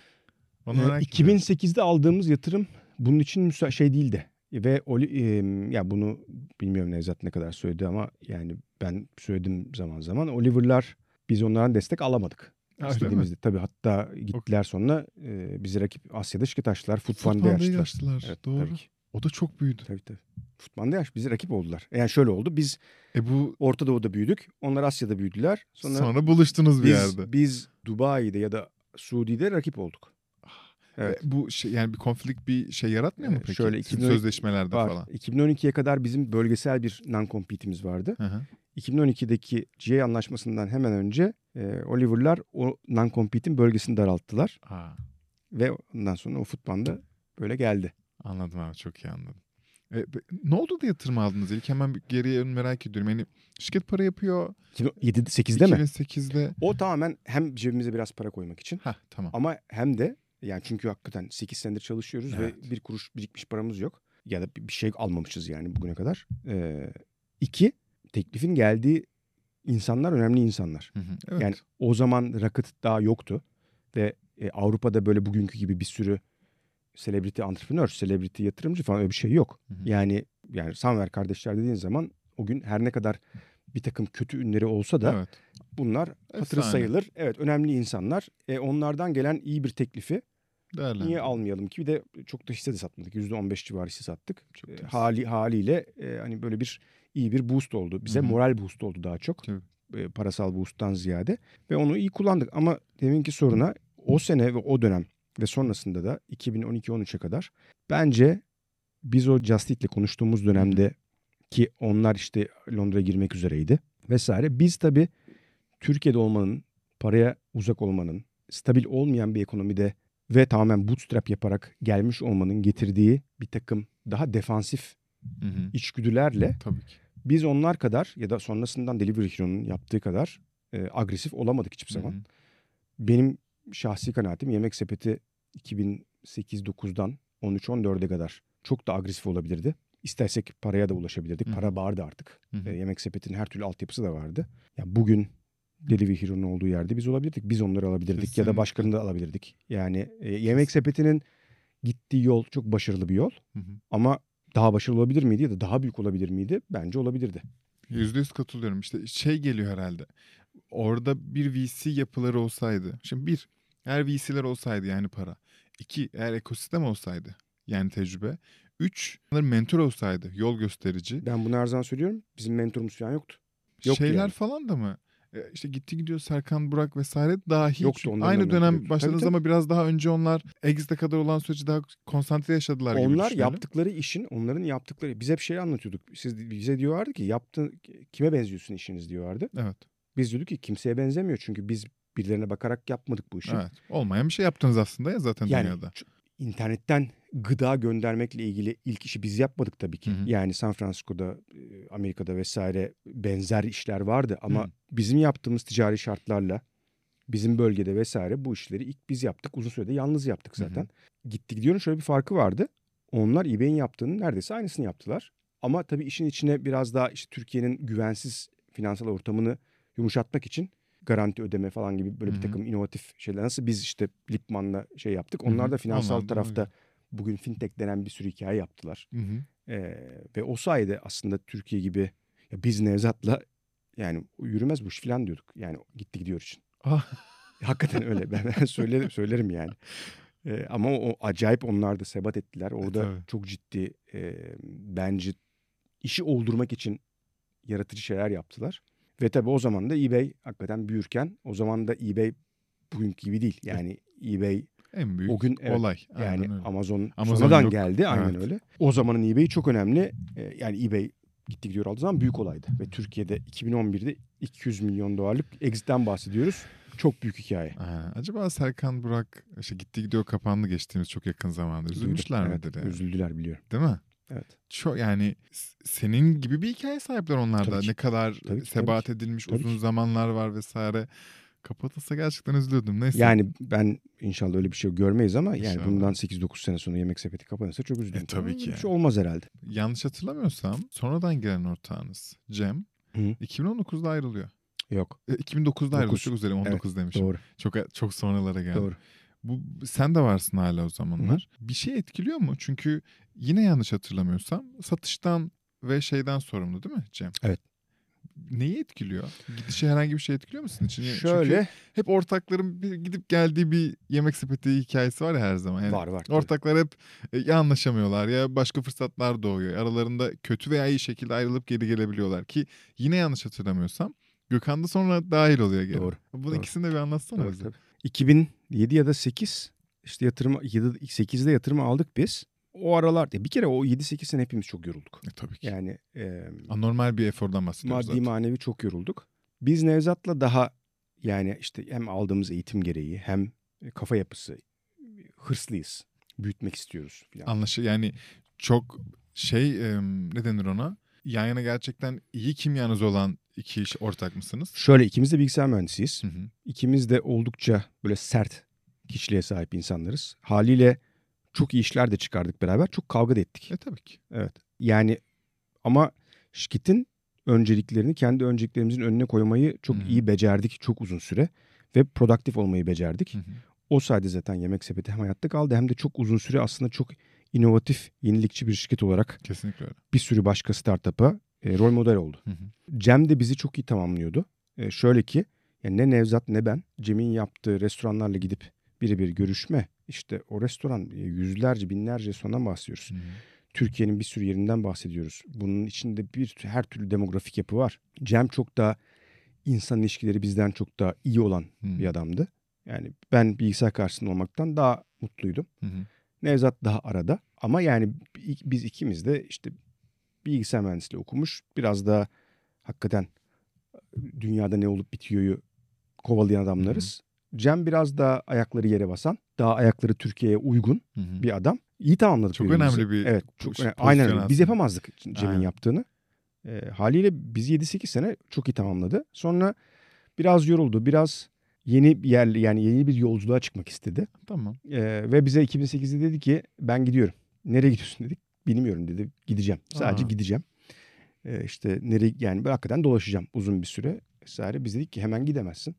Ee, ediyorum. 2008'de aldığımız yatırım bunun için müsa- şey değildi. Ve Oli, e, ya bunu bilmiyorum Nevzat ne kadar söyledi ama yani ben söyledim zaman zaman. Oliver'lar biz onlardan destek alamadık. Ha? İstediğimizde tabii hatta gittiler sonra e, bizi rakip Asya'da. Foodpanda'yı Foodpanda'yı açtılar. açtılar. Evet, Doğru. Tabii ki. O da çok büyüdü. Tabii tabii. Foodpanda'yı aç bizi rakip oldular. Yani şöyle oldu. Biz E bu Orta Doğu'da büyüdük. Onlar Asya'da büyüdüler. Sonra, sonra, buluştunuz bir biz, yerde. biz Dubai'de ya da Suudi'de rakip olduk. Evet. Bu şey yani bir konflik bir şey yaratmıyor mu Evet, peki? şöyle Sizin 2012 sözleşmelerde Var. falan. 2012'ye kadar bizim bölgesel bir non-compete'imiz vardı. Hı hı. 2012'deki GA anlaşmasından hemen önce e, Oliver'lar o non-compete'in bölgesini daralttılar. Aa, Ve ondan sonra o futbanda böyle geldi. anladım abi çok iyi anladım. E, ne oldu da yatırım aldınız ilk? Hemen bir geriye merak ediyorum. Yani şirket para yapıyor. 2007 8'de mi? 2008'de. O tamamen hem cebimize biraz para koymak için Ha tamam. ama hem de yani çünkü hakikaten 8 senedir çalışıyoruz Evet. ve bir kuruş birikmiş paramız yok. Ya da bir şey almamışız yani bugüne kadar. Ee, iki, teklifin geldiği insanlar önemli insanlar. Hı hı, Evet. Yani o zaman Rocket daha yoktu ve e, Avrupa'da böyle bugünkü gibi bir sürü celebrity entrepreneur, celebrity yatırımcı falan öyle bir şey yok. Hı hı. Yani yani Sanver kardeşler dediğin zaman o gün her ne kadar bir takım kötü ünleri olsa da Evet. bunlar hatırı Efsane. sayılır. Evet önemli insanlar. E, onlardan gelen iyi bir teklifi Değerlendir. niye almayalım ki? Bir de çok da hisse de satmadık. %15 civarı hisse sattık. Çok E, hali haliyle e, hani böyle bir iyi bir boost oldu. Bize Hı hı. moral boost oldu daha çok. Tabii. E, parasal boost'tan ziyade ve onu iyi kullandık ama deminki soruna o sene ve o dönem ve sonrasında da 2012-13'e kadar bence biz o Just Eat'le konuştuğumuz dönemde ki onlar işte Londra'ya girmek üzereydi vesaire. Biz tabii Türkiye'de olmanın, paraya uzak olmanın, stabil olmayan bir ekonomide ve tamamen bootstrap yaparak gelmiş olmanın getirdiği bir takım daha defansif Hı hı. içgüdülerle Tabii ki. biz onlar kadar ya da sonrasından Delivery Hero'nun yaptığı kadar e, agresif olamadık hiçbir zaman. Hı hı. Benim şahsi kanaatim Yemek Sepeti 2008-9'dan 13-14'e kadar çok da agresif olabilirdi. İstersek paraya da ulaşabilirdik. Hı. Para vardı artık. Hı hı. E, Yemek Sepeti'nin her türlü altyapısı da vardı. Ya bugün Delivery Hero'nun olduğu yerde biz olabilirdik. Biz onları alabilirdik ya Kesinlikle. da başkalarını da alabilirdik. Yani e, Yemek Sepeti'nin gittiği yol çok başarılı bir yol. Hı hı. Ama daha başarılı olabilir miydi ya da daha büyük olabilir miydi? Bence olabilirdi. Yüzde yüz katılıyorum. İşte şey geliyor herhalde. Orada bir VC yapıları olsaydı. Şimdi bir, eğer VC'ler olsaydı yani para. İki, eğer ekosistem olsaydı yani tecrübe. Üç, mentor olsaydı yol gösterici. Ben bunu her zaman söylüyorum. Bizim mentorumuz falan yoktu. Yoktu Şeyler yani. falan da mı? E, İşte gitti gidiyor Serkan Burak vesaire dahi Yoktu, onların aynı dönem yoktu. başladınız Tabii, ama biraz daha önce onlar Exit'e kadar olan süreci daha konsantre yaşadılar gibi Onlar yaptıkları işin, onların yaptıkları, biz hep şey anlatıyorduk. Siz bize diyorlardı ki yaptı kime benziyorsun işiniz diyorlardı. Evet. Biz diyorduk ki kimseye benzemiyor çünkü biz birilerine bakarak yapmadık bu işi. Evet. Olmayan bir şey yaptınız aslında ya zaten Yani dünyada. ç- internetten gıda göndermekle ilgili ilk işi biz yapmadık tabii ki. Hı hı. Yani San Francisco'da, Amerika'da vesaire benzer işler vardı ama Hı. bizim yaptığımız ticari şartlarla bizim bölgede vesaire bu işleri ilk biz yaptık. Uzun sürede yalnız yaptık Hı hı. zaten. Gitti gidiyorun şöyle bir farkı vardı. Onlar eBay'in yaptığının neredeyse aynısını yaptılar. Ama tabii işin içine biraz daha işte Türkiye'nin güvensiz finansal ortamını yumuşatmak için garanti ödeme falan gibi böyle Hı bir hı. takım inovatif şeyler. Nasıl biz işte Lipman'la şey yaptık. Hı hı. Onlar da finansal da tarafta öyle. Bugün fintech denen bir sürü hikaye yaptılar. Hı hı. Ee, ve o sayede aslında Türkiye gibi ya biz Nevzat'la yani yürümez bu iş falan diyorduk. Yani gitti gidiyor için. Ah, Hakikaten öyle. Ben, ben söylerim, söylerim yani. Ee, ama o acayip onlar da sebat ettiler. Orada tabii. çok ciddi e, bence işi oldurmak için yaratıcı şeyler yaptılar. Ve tabii o zaman da eBay hakikaten büyürken o zaman da eBay bugünkü gibi değil. Yani eBay en büyük O gün evet, olay. yani Aynen öyle. Amazon, Amazon sonradan yok. geldi aynen Evet. öyle. O zamanın eBay'i çok önemli. Ee, yani eBay gitti gidiyor aldığı zaman büyük olaydı. Ve Türkiye'de 2011'de 200 milyon dolarlık exit'ten bahsediyoruz. Çok büyük hikaye. Ha, acaba Serkan Burak işte gitti gidiyor kapandı geçtiğimiz çok yakın zamanda. Üzülmüşler Evet, midir yani? Üzüldüler biliyorum. Değil mi? Evet. Çok yani senin gibi bir hikaye sahipler onlar da. Tabii. Ne kadar Tabii ki, tabii sebat ki. edilmiş Tabii uzun ki. zamanlar var vesaire. Kapatılsa gerçekten üzülürdüm. Neyse. Yani ben inşallah öyle bir şey görmeyiz ama yani İnşallah. bundan 8-9 sene sonra yemek sepeti kapanırsa çok üzülürüm. E, tabii ki Bir şey olmaz herhalde. Yanlış hatırlamıyorsam sonradan gelen ortağınız Cem Hı. 2019'da ayrılıyor. Yok. E, 2009'da ayrılıyor. Çok üzerine 19 demişim. Doğru. Çok çok sonralara geldi. Doğru. Bu sen de varsın hala o zamanlar. Bir şey etkiliyor mu? Çünkü yine yanlış hatırlamıyorsam satıştan ve şeyden sorumlu değil mi Cem? Evet. Neyi etkiliyor? Gidişi herhangi bir şey etkiliyor musun için? Çünkü Şöyle hep ortakların bir gidip geldiği bir yemek sepeti hikayesi var ya her zaman. Yani var var. tabii. Ortaklar hep e, ya anlaşamıyorlar ya başka fırsatlar doğuyor. Aralarında kötü veya iyi şekilde ayrılıp geri gelebiliyorlar ki yine yanlış hatırlamıyorsam Gökhan da sonra dahil oluyor geri. Doğru, Bunun doğru. ikisini de bir anlatsana Tabii, bize. tabii. 2007 ya da 8 işte yatırım 8'de yatırımı aldık biz. O aralar bir kere o 7-8 sene hepimiz çok yorulduk. E, tabii ki. Yani e, Anormal bir efordan bahsediyoruz maddi zaten. manevi çok yorulduk. Biz Nevzat'la daha yani işte hem aldığımız eğitim gereği hem kafa yapısı hırslıyız. Büyütmek istiyoruz falan. Anlaşı yani çok şey e, ne denir ona? Yan yana gerçekten iyi kimyanız olan iki iş ortak mısınız? Şöyle ikimiz de bilgisayar mühendisiyiz. Hı hı. İkimiz de oldukça böyle sert kişiliğe sahip insanlarız. Haliyle çok iyi işler de çıkardık beraber. Çok kavga da ettik. E tabii ki. Evet. Yani ama şirketin önceliklerini kendi önceliklerimizin önüne koymayı çok Hı hı. iyi becerdik çok uzun süre ve produktif olmayı becerdik. Hı hı. O sayede zaten Yemek Sepeti hem hayatta kaldı hem de çok uzun süre aslında çok inovatif, yenilikçi bir şirket olarak Kesinlikle öyle. bir sürü başka startup'a e, rol model oldu. Hı hı. Cem de bizi çok iyi tamamlıyordu. E, şöyle ki yani ne Nevzat ne ben Cem'in yaptığı restoranlarla gidip birebir görüşme. İşte o restoran e, yüzlerce binlerce restorandan bahsediyoruz. Hı. Türkiye'nin bir sürü yerinden bahsediyoruz. Bunun içinde bir her türlü demografik yapı var. Cem çok daha insan ilişkileri bizden çok daha iyi olan Hı. bir adamdı. Yani ben bilgisayar karşısında olmaktan daha mutluydum. Hı. Nevzat daha arada ama yani biz ikimiz de işte bilgisayar mühendisliği okumuş. Biraz da hakikaten dünyada ne olup bitiyoryu kovalayan adamlarız. Cem biraz daha ayakları yere basan, daha ayakları Türkiye'ye uygun Hı hı. bir adam. İyi tamamladık Çok birbirimizi. önemli bir Evet, çok şey- önemli. Aynen öyle. Biz yapamazdık Cem'in yaptığını. E, haliyle bizi 7-8 sene çok iyi tamamladı. Sonra biraz yoruldu. Biraz yeni bir yer yani yeni bir yolculuğa çıkmak istedi. Tamam. Ee, ve bize 2008'de dedi ki ben gidiyorum. Nereye gidiyorsun dedik. Bilmiyorum dedi. Gideceğim. Sadece Aa. gideceğim. Ee, işte nereye yani hakikaten dolaşacağım uzun bir süre. Vesaire. Biz dedik ki hemen gidemezsin.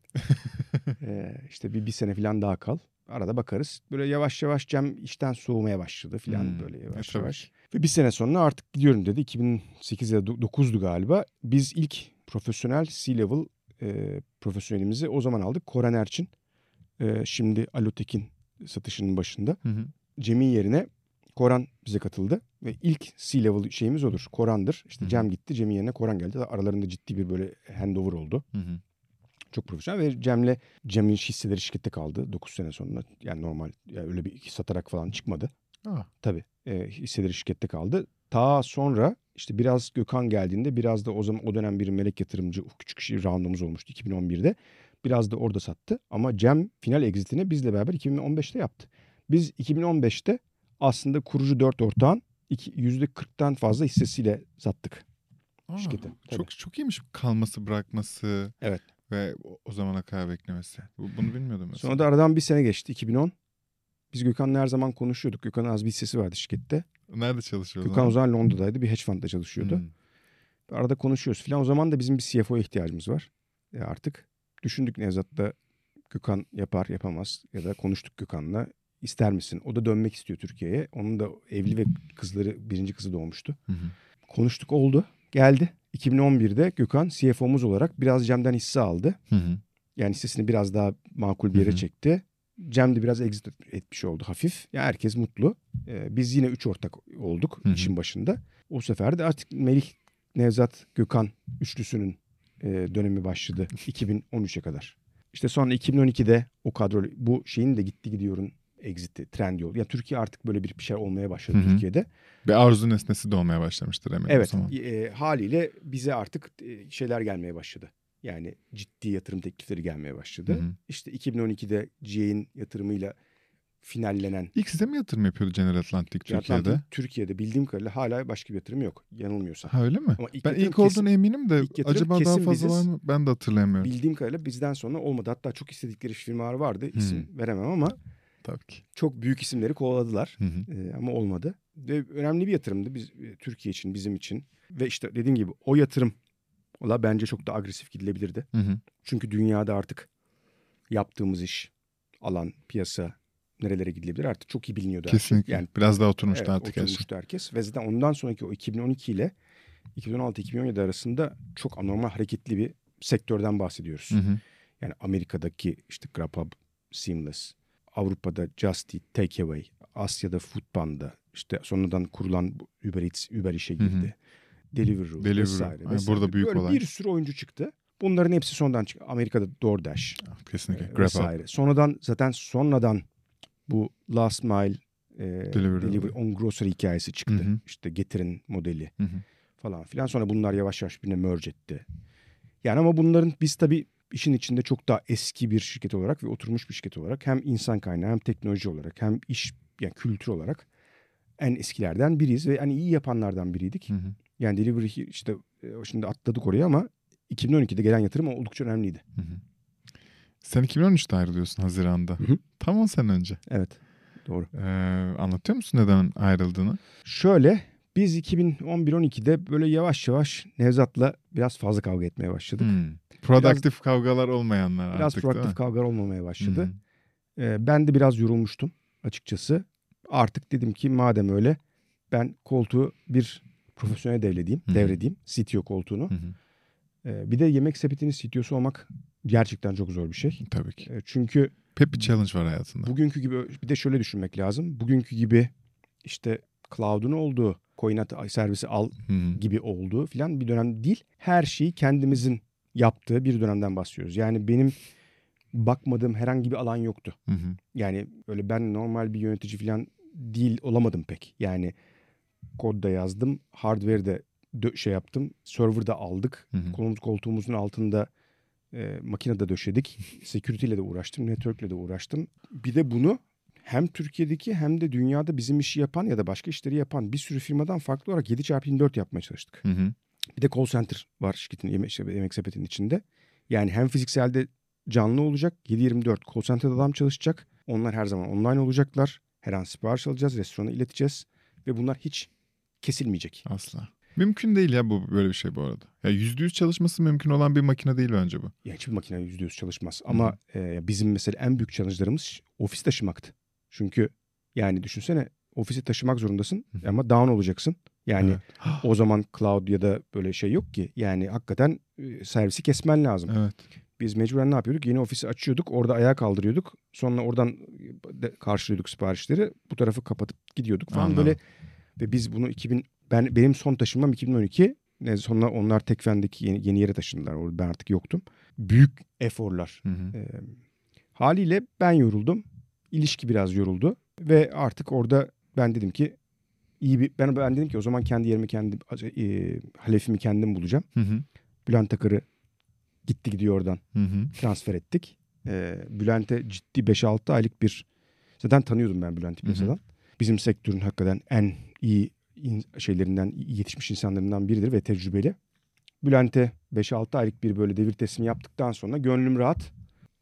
ee, işte bir, bir sene falan daha kal. Arada bakarız. Böyle yavaş yavaş Cem işten soğumaya başladı falan Hmm. böyle E, yavaş tabii yavaş. Ve bir sene sonra artık gidiyorum dedi. 2008 ya da 9'du galiba. Biz ilk profesyonel C-level e, profesyonelimizi o zaman aldık. Koran Erçin. E, şimdi Alotek'in satışının başında. Hı hı. Cem'in yerine Koran bize katıldı. Ve ilk C-level şeyimiz odur. Koran'dır. İşte. Cem gitti. Cem'in yerine Koran geldi. Aralarında ciddi bir böyle handover oldu. Hı hı. Çok profesyonel ve Cem'le Cem'in hisseleri şirkette kaldı 9 sene sonra. Yani normal yani öyle bir satarak falan çıkmadı. Aa, Tabii e, hisseleri şirkette kaldı. Ta sonra işte biraz Gökhan geldiğinde biraz da o zaman o dönem bir melek yatırımcı küçük kişi roundumuz olmuştu 2011'de. Biraz da orada sattı ama Cem final exitini bizle beraber 2015'te yaptı. Biz 2015'te aslında kurucu 4 ortağın iki- %40'tan fazla hissesiyle sattık. aa, Şirkete, tabii. Çok çok iyiymiş kalması bırakması. Evet. Ve o, zamana kadar beklemesi. Bu- Bunu bilmiyordum mesela. Sonra da aradan bir sene geçti 2010. Biz Gökhan'la her zaman konuşuyorduk. Gökhan'ın az bir hissesi vardı şirkette. Nerede çalışıyor o Gökhan o zaman? Londra'daydı. Bir hedge fund'da çalışıyordu. Hmm. Arada konuşuyoruz filan. O zaman da bizim bir CFO'ya ihtiyacımız var. E artık düşündük Nevzat'ta Gökhan yapar yapamaz ya da konuştuk Gökhan'la. İster misin? O da dönmek istiyor Türkiye'ye. Onun da evli ve kızları birinci kızı doğmuştu. Hı hı. Konuştuk oldu. Geldi. 2011'de Gökhan CFO'muz olarak biraz Cem'den hisse aldı. Hı hı. Yani hissesini biraz daha makul bir Hı yere hı. çekti. Cem de biraz exit etmiş oldu hafif. Ya herkes mutlu. Ee, biz yine üç ortak olduk Hı hı. işin başında. O sefer de artık Melih, Nevzat, Gökhan üçlüsünün e, dönemi başladı 2013'e kadar. İşte sonra 2012'de o kadro bu şeyin de gitti gidiyorun exit'i, trend yol. Yani Türkiye artık böyle bir bir şey olmaya başladı Hı hı. Türkiye'de. Bir arzu nesnesi de olmaya başlamıştır eminim o Evet zaman. e, haliyle bize artık e, şeyler gelmeye başladı. Yani ciddi yatırım teklifleri gelmeye başladı. Hı hı. İşte 2012'de GA'in yatırımıyla finallenen İlk size mi yatırım yapıyordu General Atlantic Türkiye'de? Atlantic Türkiye'de bildiğim kadarıyla hala başka bir yatırım yok yanılmıyorsam. Ha öyle mi? Ama ilk ben ilk olduğuna kesin- eminim de acaba daha fazla biziz. var mı? Ben de hatırlayamıyorum. Bildiğim kadarıyla bizden sonra olmadı. Hatta çok istedikleri firmalar vardı. İsim Hmm. veremem ama Tabii ki. çok büyük isimleri kovaladılar. Hı hı. Ee, ama olmadı. Ve önemli bir yatırımdı biz e, Türkiye için, bizim için. Ve işte dediğim gibi o yatırım ola bence çok da agresif gidilebilirdi. Hı hı. Çünkü dünyada artık yaptığımız iş, alan, piyasa nerelere gidilebilir artık çok iyi biliniyordu. Kesinlikle. Yani Biraz daha oturmuştu evet, artık şey. oturmuştu herkes. Ve zaten ondan sonraki o 2012 ile 2016-2017 arasında çok anormal hareketli bir sektörden bahsediyoruz. Hı hı. Yani Amerika'daki işte Grubhub, Seamless, Avrupa'da Just Eat, Takeaway, Asya'da Foodpanda, işte sonradan kurulan Uber Eats, Uber işe Hı hı. girdi. Deliveroo, Deliveroo. vesaire, vesaire. burada büyük Böyle olay. bir sürü oyuncu çıktı. Bunların hepsi sonradan çıktı. Amerika'da DoorDash Kesinlikle. e, vesaire. Sonradan zaten sonradan bu Last Mile e, Delivery. Delivery on Grocery hikayesi çıktı. Hı hı. İşte getirin modeli Hı hı. falan filan. Sonra bunlar yavaş yavaş birbirine merge etti. Yani ama bunların biz tabii işin içinde çok daha eski bir şirket olarak ve oturmuş bir şirket olarak hem insan kaynağı hem teknoloji olarak hem iş yani kültür olarak en eskilerden biriyiz ve hani iyi yapanlardan biriydik. Hı hı. Yani delivery işte e, şimdi atladık oraya ama 2012'de gelen yatırım oldukça önemliydi. Hı hı. Sen 2013'te ayrılıyorsun Haziran'da. Hı hı. Tam 10 sene önce. Evet. Doğru. Ee, anlatıyor musun neden ayrıldığını? Şöyle biz 2011-12'de böyle yavaş yavaş Nevzat'la biraz fazla kavga etmeye başladık. Hmm. Produktif kavgalar olmayanlar Biraz artık proaktif mi? kavgalar olmamaya başladı. Hı. Ee, ben de biraz yorulmuştum açıkçası. Artık dedim ki madem öyle ben koltuğu bir profesyonel devredeyim, hı. devredeyim CTO koltuğunu. Hı. Ee, bir de yemek sepetinin CTO'su olmak gerçekten çok zor bir şey. Tabii ki. Ee, çünkü Hep bir challenge var hayatında. bugünkü gibi bir de şöyle düşünmek lazım. Bugünkü gibi işte cloud'un olduğu, coinat servisi al hı. gibi olduğu filan bir dönem değil. Her şeyi kendimizin yaptığı bir dönemden bahsediyoruz. Yani benim bakmadığım herhangi bir alan yoktu. Hı hı. Yani öyle ben normal bir yönetici falan değil olamadım pek. Yani kodda yazdım, hardware'de şey yaptım, server'da aldık. Hı hı. Kolumuz koltuğumuzun altında e, makinede döşedik. Security ile de uğraştım, network ile de uğraştım. Bir de bunu hem Türkiye'deki hem de dünyada bizim işi yapan ya da başka işleri yapan bir sürü firmadan farklı olarak 7x24 yapmaya çalıştık. Hı hı. Bir de call center var şirketin yemek, işte yemek sepetinin içinde. Yani hem fizikselde canlı olacak 7-24 call center'da adam çalışacak. Onlar her zaman online olacaklar. Her an sipariş alacağız, restorana ileteceğiz. Ve bunlar hiç kesilmeyecek. Asla. Mümkün değil ya bu böyle bir şey bu arada. Ya yüzde yüz çalışması mümkün olan bir makine değil bence bu. Yani hiçbir makine %100 çalışmaz. Ama e, bizim mesela en büyük challenge'larımız ofis taşımaktı. Çünkü yani düşünsene ofisi taşımak zorundasın ama down olacaksın. Yani Evet. o zaman cloud ya da böyle şey yok ki. Yani hakikaten e, servisi kesmen lazım. evet. Biz mecburen ne yapıyorduk? Yeni ofisi açıyorduk. Orada ayağa kaldırıyorduk. Sonra oradan karşılıyorduk siparişleri. Bu tarafı kapatıp gidiyorduk falan Anladım. böyle. Ve biz bunu 2000 ben benim son taşınmam 2012. Ne sonra onlar Tekfen'deki yeni, yeni yere taşındılar. Orada ben artık yoktum. Büyük eforlar. Hı hı. Ee, haliyle ben yoruldum. İlişki biraz yoruldu ve artık orada ben dedim ki iyi bir ben ben dedim ki o zaman kendi yerimi kendim e, halefimi kendim bulacağım. Hı hı. Bülent Akır'ı gitti gidiyor oradan Hı hı. transfer ettik. Ee, Bülent'e ciddi 5-6 aylık bir zaten tanıyordum ben Bülent'i piyasadan. Bizim sektörün hakikaten en iyi in- şeylerinden yetişmiş insanlarından biridir ve tecrübeli. Bülent'e 5-6 aylık bir böyle devir teslimi yaptıktan sonra gönlüm rahat.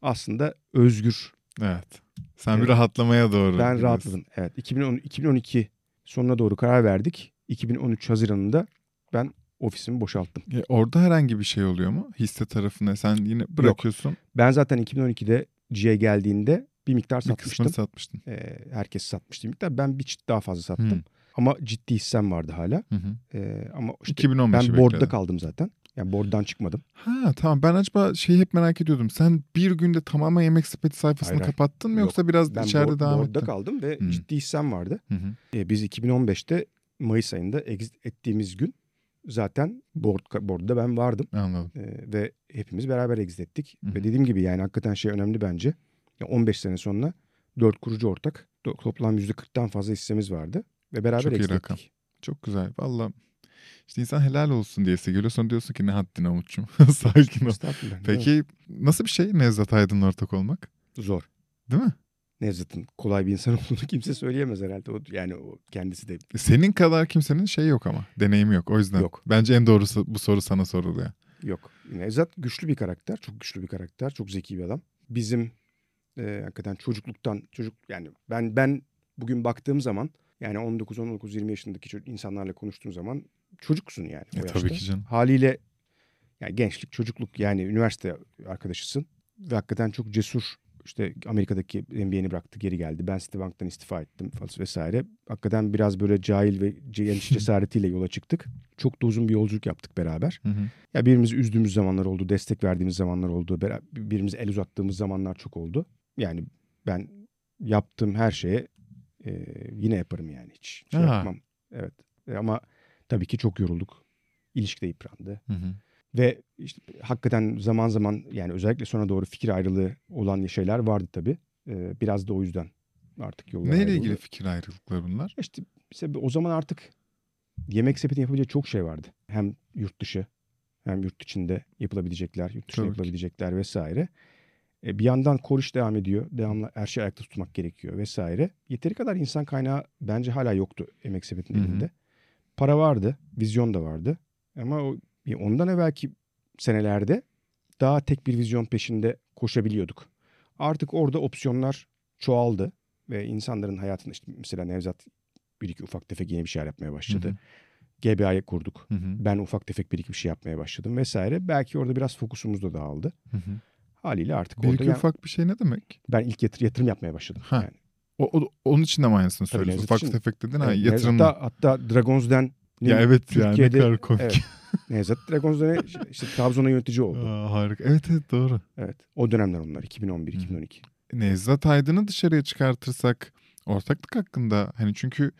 Aslında özgür. Evet. Sen bir Evet. rahatlamaya doğru. Ben gidiyorsun. rahatladım. Evet. 2010, 2012 sonuna doğru karar verdik. 2013 Haziran'ında ben ofisimi boşalttım. E, orada herhangi bir şey oluyor mu? Hisse tarafına sen yine bırakıyorsun. Ben zaten 2012'de G'ye geldiğinde bir miktar Bir satmıştım. kısmını satmıştın. Ee, herkes satmıştı bir miktar. Ben bir çift daha fazla sattım. Hı. Ama ciddi hissem vardı hala. Hı hı. Ee, ama işte 2015'i ben board'da kaldım zaten. Yani board'dan çıkmadım. Ha tamam ben acaba şeyi hep merak ediyordum. Sen bir günde tamamen yemek sepeti sayfasını Hayır, hayır. kapattın mı Yok. yoksa biraz Ben içeride board- devam board'da ettin? kaldım ve Hı. ciddi hissem vardı. Hı hı. Ee, biz 2015'te Mayıs ayında exit ettiğimiz gün zaten board, board'da ben vardım. Anladım. Ee, ve hepimiz beraber exit ettik. Hı hı. Ve dediğim gibi yani hakikaten şey önemli bence. Ya 15 sene sonra 4 kurucu ortak. To- Toplam %40'tan fazla hissemiz vardı. Ve beraber Çok exit rakam. ettik. Çok güzel. Valla işte insan helal olsun diyesi geliyor. Sonra diyorsun ki ne haddine Umut'cum. Sakin ol. Evet. Peki nasıl bir şey Nevzat Aydın'la ortak olmak? Zor. Değil mi? Nevzat'ın kolay bir insan olduğunu kimse söyleyemez herhalde. O, yani o kendisi de Senin kadar kimsenin şey yok ama. Deneyimi yok. O yüzden. Yok. Bence en doğrusu bu soru sana soruluyor. yok. Nevzat güçlü bir karakter. Çok güçlü bir karakter. Çok zeki bir adam. Bizim e, hakikaten çocukluktan çocuk yani ben ben bugün baktığım zaman yani 19 19 20 yaşındaki insanlarla konuştuğum zaman çocuksun yani o E, yaşta. tabii ki canım. Haliyle yani gençlik, çocukluk yani üniversite arkadaşısın ve hakikaten çok cesur. İşte Amerika'daki NBA'ni bıraktı, geri geldi. Ben Citibank'tan istifa ettim falan vesaire. Hakikaten biraz böyle cahil ve genç cesaretiyle yola çıktık. Çok da uzun bir yolculuk yaptık beraber. Hı hı. Ya birbirimizi üzdüğümüz zamanlar oldu, destek verdiğimiz zamanlar oldu, birbirimize el uzattığımız zamanlar çok oldu. Yani ben yaptığım her şeye e, yine yaparım yani hiç şey yapmam. Evet E, ama tabii ki çok yorulduk. İlişki de yıprandı. Hı hı. Ve işte hakikaten zaman zaman yani özellikle sonra doğru fikir ayrılığı olan şeyler vardı tabii. Ee, biraz da o yüzden artık yollar Neyle ayrıldı. ilgili fikir ayrılıkları bunlar? İşte mesela o zaman artık yemek sepeti yapabileceği çok şey vardı. Hem yurt dışı hem yurt içinde yapılabilecekler, yurt dışında Tabii ki. yapılabilecekler vesaire. E, bir yandan koruş devam ediyor. Devamlı her şeyi ayakta tutmak gerekiyor vesaire. Yeteri kadar insan kaynağı bence hala yoktu emek sepetinin Hı hı. elinde. Para vardı, vizyon da vardı. Ama o, ondan evvelki senelerde daha tek bir vizyon peşinde koşabiliyorduk. Artık orada opsiyonlar çoğaldı ve insanların hayatında işte mesela Nevzat bir iki ufak tefek yeni bir şeyler yapmaya başladı. Hı hı. GBA'yı kurduk. Hı hı. Ben ufak tefek bir iki bir şey yapmaya başladım vesaire. Belki orada biraz fokusumuz da dağıldı. Hı hı. Haliyle artık Bir orada iki yani ufak bir şey ne demek? ben ilk yatır, yatırım yapmaya başladım. Ha, Yani. O, o- onun için de mi aynısını söylüyorsun? Ufak için- tefek dedin ha Evet. Nevzat'ta hatta Dragons'den Ya evet ya ne Türkiye'de- kadar komik. Evet. Nevzat Dragons'da ne? işte Trabzon'a yönetici oldu. Aa, harika. Evet evet doğru. Evet. O dönemler onlar 2011 Hı. 2012. Nevzat Aydın'ı dışarıya çıkartırsak ortaklık hakkında hani çünkü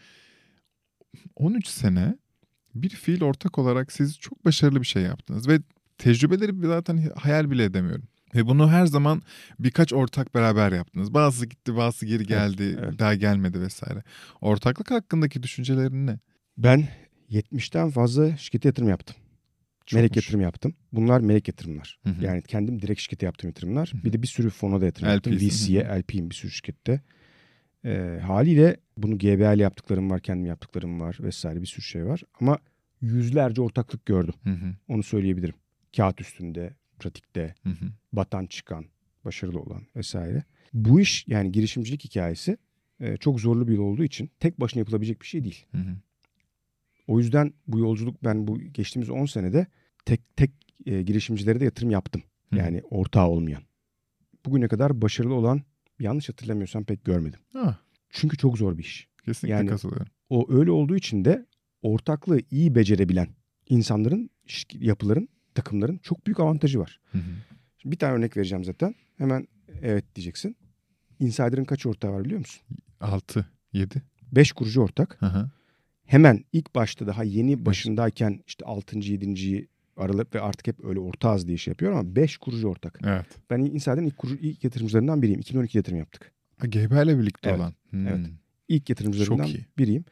13 sene bir fiil ortak olarak siz çok başarılı bir şey yaptınız ve tecrübeleri zaten hayal bile edemiyorum. Ve bunu her zaman birkaç ortak beraber yaptınız. Bazısı gitti, bazısı geri geldi, evet. daha gelmedi vesaire. Ortaklık hakkındaki düşüncelerin ne? Ben 70'ten fazla şirkete yatırım yaptım. Melek Çokmuş. yatırım yaptım. Bunlar melek yatırımlar. Hı hı. Yani kendim direkt şirkete yaptığım yatırımlar. Hı hı. Bir de bir sürü fona da yatırım yaptım. LP'sin, VC'ye, LP'yim bir sürü şirkette. Ee, haliyle bunu GBL yaptıklarım var, kendim yaptıklarım var vesaire bir sürü şey var. Ama yüzlerce ortaklık gördüm. Hı hı, Onu söyleyebilirim. Kağıt üstünde, pratikte, hı hı. batan çıkan, başarılı olan vesaire. Bu iş yani girişimcilik hikayesi e, çok zorlu bir yol olduğu için tek başına yapılabilecek bir şey değil. Hı hı. O yüzden bu yolculuk ben bu geçtiğimiz 10 senede tek tek e, girişimcilere de yatırım yaptım. Hı. Yani ortağı olmayan. Bugüne kadar başarılı olan yanlış hatırlamıyorsam pek görmedim. Ah, Çünkü çok zor bir iş. kesinlikle Yani- katılıyorum. O öyle olduğu için de ortaklığı iyi becerebilen insanların, yapıların, takımların çok büyük avantajı var. Hı hı. Şimdi bir tane örnek vereceğim zaten. Hemen evet diyeceksin. Insider'ın kaç ortağı var biliyor musun? 6, 7. 5 kurucu ortak. Hı hı. Hemen ilk başta daha yeni başındayken işte 6. 7. aralık ve artık hep öyle ortağız diye şey yapıyor ama 5 kurucu ortak. Evet. Ben Insider'ın ilk, kurucu, ilk yatırımcılarından biriyim. 2012 yatırım yaptık. İle birlikte Evet, olan. Hmm. evet. İlk yatırımcılarından biriyim.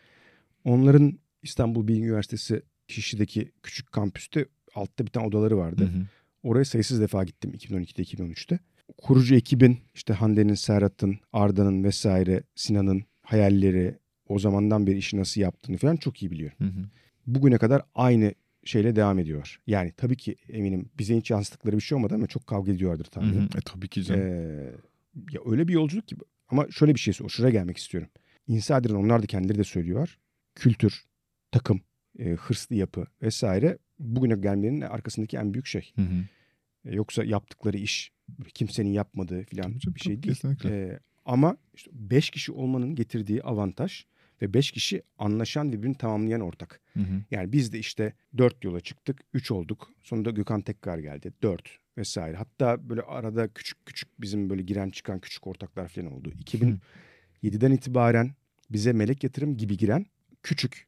Onların İstanbul Bilgi Üniversitesi Şişli'deki küçük kampüste altta bir tane odaları vardı. Hı hı. Oraya sayısız defa gittim 2012'de 2013'te. Kurucu ekibin işte Hande'nin, Serhat'ın, Arda'nın vesaire Sinan'ın hayalleri o zamandan beri işi nasıl yaptığını falan çok iyi biliyorum. Hı hı. Bugüne kadar aynı şeyle devam ediyor. Yani tabii ki eminim bize hiç yansıttıkları bir şey olmadı ama çok kavga ediyorlardır Hı tahminim. hı. E, tabii ki canım. Ee, ya öyle bir yolculuk ki ama şöyle bir şey o şuraya gelmek istiyorum. Insider'ın onlar da kendileri de söylüyor. Kültür, takım, e, hırslı yapı vesaire bugüne gelmenin arkasındaki en büyük şey. Hı hı. E, Yoksa yaptıkları iş kimsenin yapmadığı falan bir şey tabii, değil. kesinlikle. E, ama işte beş kişi olmanın getirdiği avantaj ve beş kişi anlaşan ve birbirini tamamlayan ortak. Hı hı. Yani biz de işte dört yola çıktık, üç olduk. Sonunda Gökhan tekrar geldi, dört vesaire. Hatta böyle arada küçük küçük bizim böyle giren çıkan küçük ortaklar falan oldu. 2007'den itibaren bize melek yatırım gibi giren küçük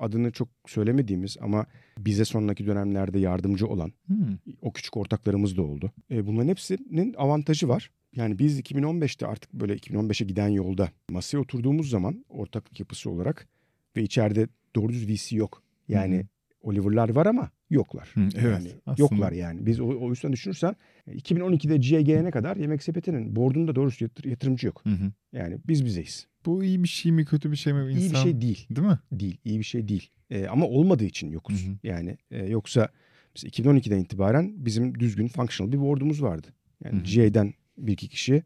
adını çok söylemediğimiz ama bize sonraki dönemlerde yardımcı olan Hı. o küçük ortaklarımız da oldu. E, bunların hepsinin avantajı var. Yani biz 2015'te artık böyle 2015'e giden yolda masaya oturduğumuz zaman ortaklık yapısı olarak ve içeride doğru düz VC yok. Yani hı. Oliver'lar var ama yoklar. Hı, evet, yani aslında. yoklar yani. Biz o, o yüzden düşünürsen e, 2012'de G'ye gelene kadar Yemek Sepeti'nin boardunda doğrusu yatır- yatırımcı yok. Hı hı. Yani biz bizeyiz. Bu iyi bir şey mi kötü bir şey mi? İyi bir İnsan... şey değil. Değil mi? Değil. iyi bir şey değil. E, ama olmadığı için yokuz. Hı hı. Yani e, yoksa mesela 2012'den itibaren bizim düzgün functional bir board'umuz vardı. Yani Hı hı. GA'den bir iki kişi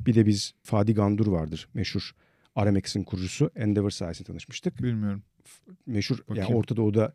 bir de biz Fadi Gandur vardır meşhur Aramex'in kurucusu Endeavor sayesinde tanışmıştık. Bilmiyorum. Meşhur yani Bakayım. Orta Doğu'da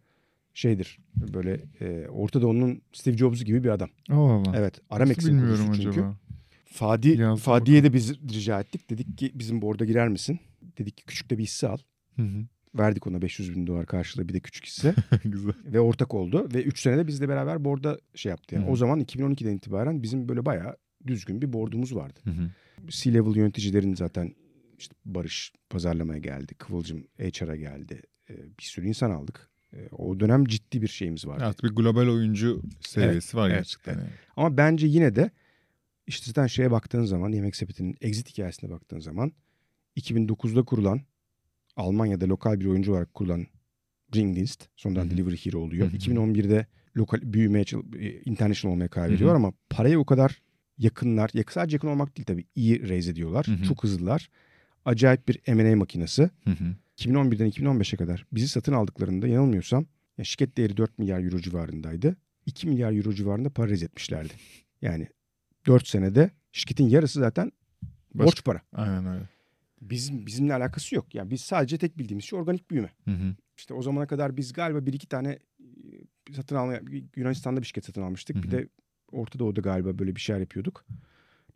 şeydir böyle e, Orta Doğu'nun Steve Jobs gibi bir adam. Allah Allah. Evet Aramex'in kurucusu çünkü. acaba. Fadi, Yazdım Fadi'ye de biz rica ettik. Dedik ki bizim board'a girer misin? Dedik ki küçük de bir hisse al. Hı hı. Verdik ona 500 bin dolar karşılığı bir de küçük hisse. Güzel. ve ortak oldu. Ve 3 senede bizle beraber board'a şey yaptı. Yani Hı o zaman 2012'den itibaren bizim böyle bayağı düzgün bir board'umuz vardı. Hı hı. C-level yöneticilerin zaten işte Barış pazarlamaya geldi. Kıvılcım HR'a geldi. Ee, bir sürü insan aldık. Ee, o dönem ciddi bir şeyimiz vardı. Artık bir global oyuncu seviyesi var evet, gerçekten. yani. Ama bence yine de işte zaten şeye baktığın zaman Yemek Sepeti'nin exit hikayesine baktığın zaman 2009'da kurulan Almanya'da lokal bir oyuncu olarak kurulan Ringdienst sonradan Hı hı. Delivery Hero oluyor. Hı hı. 2011'de lokal büyümeye, international olmaya karar veriyorlar ama paraya o kadar yakınlar. yak- Sadece yakın olmak değil tabii. iyi raise ediyorlar. Hı hı. Çok hızlılar. Acayip bir M&A makinesi. Hı hı. 2011'den 2015'e kadar bizi satın aldıklarında yanılmıyorsam ya şirket değeri 4 milyar euro civarındaydı. 2 milyar euro civarında para etmişlerdi. Yani 4 senede şirketin yarısı zaten Başka- borç para. Aynen öyle. Bizim bizimle alakası yok. Yani biz sadece tek bildiğimiz şey organik büyüme. Hı hı. İşte o zamana kadar biz galiba bir iki tane e, satın almaya Yunanistan'da bir şirket satın almıştık. Hı hı. Bir de Orta Doğu'da galiba böyle bir şeyler yapıyorduk.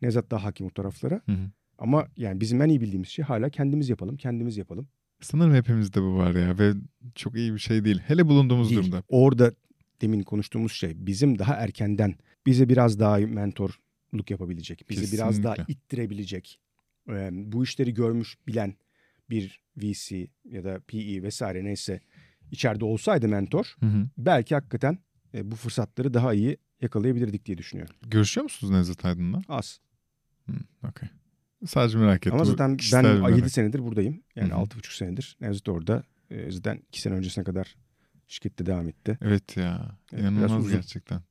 Nevzat daha hakim o taraflara. Hı hı. Ama yani bizim en iyi bildiğimiz şey hala kendimiz yapalım, kendimiz yapalım. Sanırım hepimizde bu var ya ve çok iyi bir şey değil. Hele bulunduğumuz Değil. durumda. Orada demin konuştuğumuz şey bizim daha erkenden bize biraz daha mentorluk yapabilecek, bizi biraz daha Kesinlikle. ittirebilecek, bu işleri görmüş bilen bir VC ya da PE vesaire neyse içeride olsaydı mentor Hı hı. belki hakikaten bu fırsatları daha iyi yakalayabilirdik diye düşünüyorum. Görüşüyor musunuz Nevzat Aydın'la? Az. Okey. Sadece merak ettim. Ama zaten ben bir merak. 7 senedir buradayım. Yani Hı hı. 6,5 senedir. Nevzat orada. E, zaten 2 sene öncesine kadar şirkette devam etti. Evet ya. Evet, İnanılmaz gerçekten.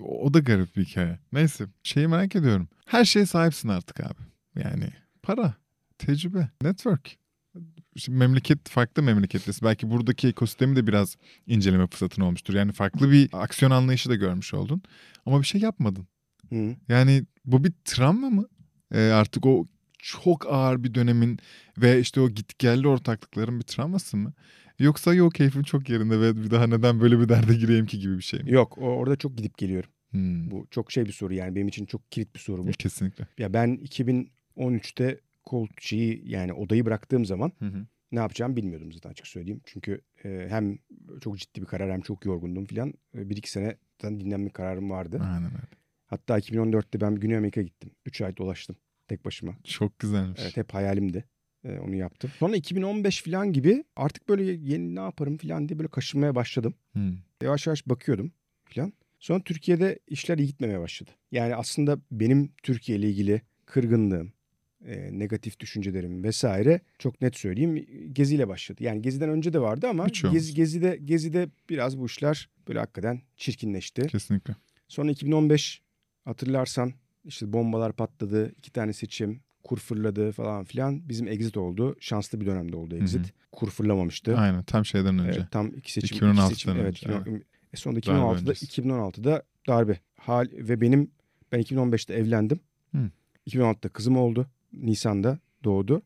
O, o da garip bir hikaye. Neyse. Şeyi merak ediyorum. Her şeye sahipsin artık abi. Yani para, tecrübe, network. Şimdi memleket farklı memleketlisin. Belki buradaki ekosistemi de biraz inceleme fırsatın olmuştur. Yani farklı bir aksiyon anlayışı da görmüş oldun. Ama bir şey yapmadın. Hı. Yani bu bir travma mı? Ee, artık o çok ağır bir dönemin ve işte o gitgelli ortaklıkların bir travması mı? Yoksa yok keyfim çok yerinde ve bir daha neden böyle bir derde gireyim ki gibi bir şey mi? Yok orada çok gidip geliyorum. Hmm. Bu çok şey bir soru yani benim için çok kilit bir soru bu. Kesinlikle. Ya ben 2013'te Colt'çiyi yani odayı bıraktığım zaman Hı hı. ne yapacağımı bilmiyordum zaten açık söyleyeyim. Çünkü e, hem çok ciddi bir karar hem çok yorgundum filan. E, bir iki sene zaten dinlenme kararım vardı. Aynen öyle. Hatta 2014'te ben Güney Amerika'ya gittim. 3 ay dolaştım tek başıma. Çok güzelmiş. Evet hep hayalimdi. E, onu yaptım. Sonra 2015 filan gibi artık böyle yeni ne yaparım filan diye böyle kaşınmaya başladım. Hmm. Yavaş yavaş bakıyordum filan. Sonra Türkiye'de işler iyi gitmemeye başladı. Yani aslında benim Türkiye ile ilgili kırgınlığım, e, negatif düşüncelerim vesaire çok net söyleyeyim geziyle başladı. Yani geziden önce de vardı ama Birçoğumuz. gezi, gezide gezide biraz bu işler böyle hakikaten çirkinleşti. Kesinlikle. Sonra 2015 hatırlarsan işte bombalar patladı, iki tane seçim, kur fırladı falan filan. Bizim exit oldu. Şanslı bir dönemde oldu exit. Hı Kur fırlamamıştı. Aynen tam şeyden önce. Evet, tam iki seçim. 2016'dan iki seçim, evet, önce, 2010 E sonra Darbe 2016'da öncesi. 2016'da darbe. Hal ve benim ben 2015'te evlendim. Hı. 2016'da kızım oldu. Nisan'da doğdu.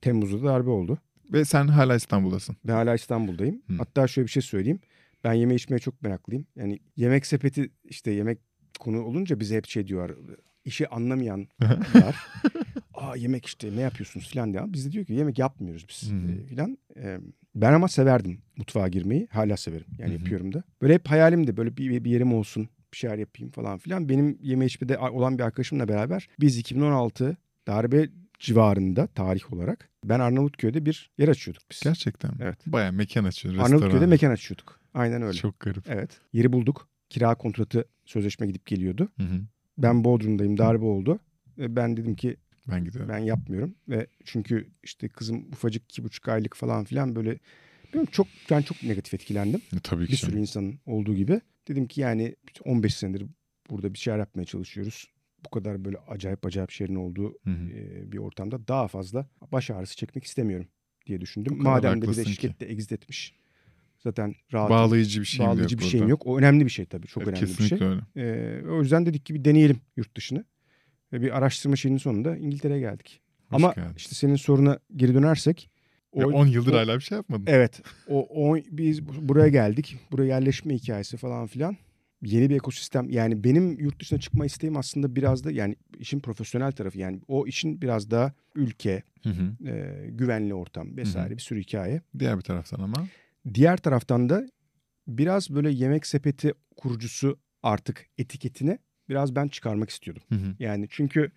Temmuz'da darbe oldu. Ve sen hala İstanbul'dasın. Ben hala İstanbul'dayım. Hı. Hatta şöyle bir şey söyleyeyim. Ben yeme içmeye çok meraklıyım. Yani yemek sepeti işte yemek konu olunca bize hep şey diyorlar. İşi anlamayanlar. Aa yemek işte ne yapıyorsunuz filan diye. Biz de diyor ki yemek yapmıyoruz biz Hı. e, filan. E, ben ama severdim mutfağa girmeyi. Hala severim. Yani hı. yapıyorum da. Böyle hep hayalimdi. Böyle bir, bir yerim olsun. Bir şeyler yapayım falan filan. Benim yeme içmede olan bir arkadaşımla beraber biz 2016 darbe civarında tarih olarak ben Arnavutköy'de bir yer açıyorduk biz. Gerçekten mi? Evet. Baya mekan açıyor. Arnavutköy'de mekan açıyorduk. Aynen öyle. Çok garip. Evet. Yeri bulduk. Kira kontratı sözleşme gidip geliyordu. Hı hı. Ben Bodrum'dayım. Darbe oldu. E, Ben dedim ki Ben gidiyorum. ben yapmıyorum ve çünkü işte kızım ufacık iki buçuk aylık falan filan böyle bilmiyorum çok ben çok negatif etkilendim. E, Tabii ki. Bir sürü insanın olduğu gibi. Dedim ki yani 15 senedir burada bir şeyler yapmaya çalışıyoruz. Bu kadar böyle acayip acayip şeylerin olduğu Hı hı. e, bir ortamda daha fazla baş ağrısı çekmek istemiyorum diye düşündüm. Madem de bir de şirkette exit etmiş. Zaten rahat Bağlayıcı bir şey bağlayıcı yok bir şeyim burada. yok. O önemli bir şey tabii. Çok Evet, önemli bir şey. öyle. Ee, o yüzden dedik ki bir deneyelim yurt dışını. Ve bir araştırma şeyinin sonunda İngiltere'ye geldik. Hoş Ama geldin. işte senin soruna geri dönersek. Ve 10 yıldır hala bir şey yapmadın. Evet. O, o biz buraya geldik. Buraya yerleşme hikayesi falan filan. Yeni bir ekosistem. Yani benim yurt dışına çıkma isteğim aslında biraz da yani işin profesyonel tarafı. Yani o işin biraz daha ülke, Hı hı. e, güvenli ortam vesaire bir sürü hikaye. Diğer bir taraftan ama. Diğer taraftan da biraz böyle yemek sepeti kurucusu artık etiketini biraz ben çıkarmak istiyordum. Hı hı. Yani çünkü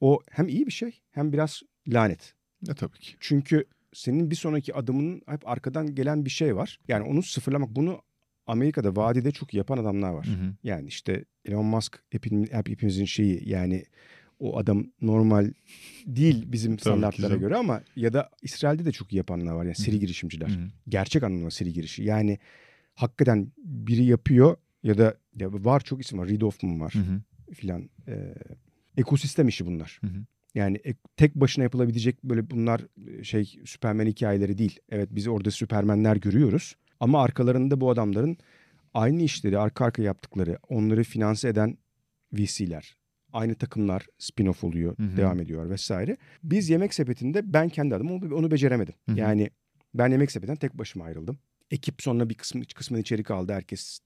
o hem iyi bir şey hem biraz lanet. Ne tabii ki. Çünkü senin bir sonraki adımının hep arkadan gelen bir şey var. Yani onu sıfırlamak bunu Amerika'da vadide çok yapan adamlar var. Hı hı. Yani işte Elon Musk hepimiz, hepimizin şeyi yani o adam normal değil bizim Tabii standartlara göre ama ya da İsrail'de de çok iyi yapanlar var. Yani seri girişimciler gerçek anlamda seri girişi. Yani hakikaten biri yapıyor ya da ya var çok isim var. Reid Hoffman var filan. Ee, ekosistem işi bunlar. Hı hı. Yani ek- tek başına yapılabilecek böyle bunlar şey Süpermen hikayeleri değil. Evet biz orada Süpermenler görüyoruz. Ama arkalarında bu adamların aynı işleri arka arka yaptıkları, onları finanse eden VC'ler. Aynı takımlar spin-off oluyor, Hı hı. devam ediyor vesaire. Biz Yemek Sepeti'nde ben kendi adıma onu, onu beceremedim. Hı hı. Yani ben Yemek Sepeti'nden tek başıma ayrıldım. Ekip sonra bir kısmı, kısmını içeri kaldı. Herkes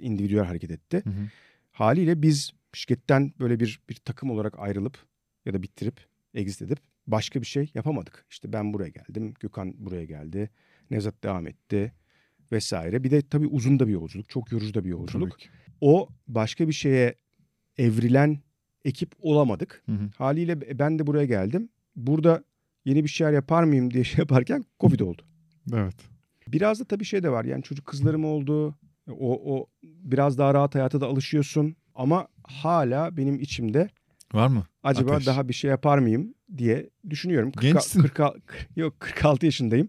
individüel hareket etti. Hı hı. Haliyle biz şirketten böyle bir bir takım olarak ayrılıp ya da bitirip exit edip başka bir şey yapamadık. İşte ben buraya geldim, Gökhan buraya geldi. Nevzat devam etti vesaire. Bir de tabii uzun da bir yolculuk. Çok yorucu da bir yolculuk. O başka bir şeye evrilen ekip olamadık. Hı hı. Haliyle ben de buraya geldim. Burada yeni bir şeyler yapar mıyım diye şey yaparken Covid oldu. Evet. Biraz da tabii şey de var. Yani çocuk kızlarım oldu. O, o biraz daha rahat hayata da alışıyorsun. Ama hala benim içimde Var mı? acaba Ateş. daha bir şey yapar mıyım diye düşünüyorum. Gençsin. kırka- yok 46 yaşındayım.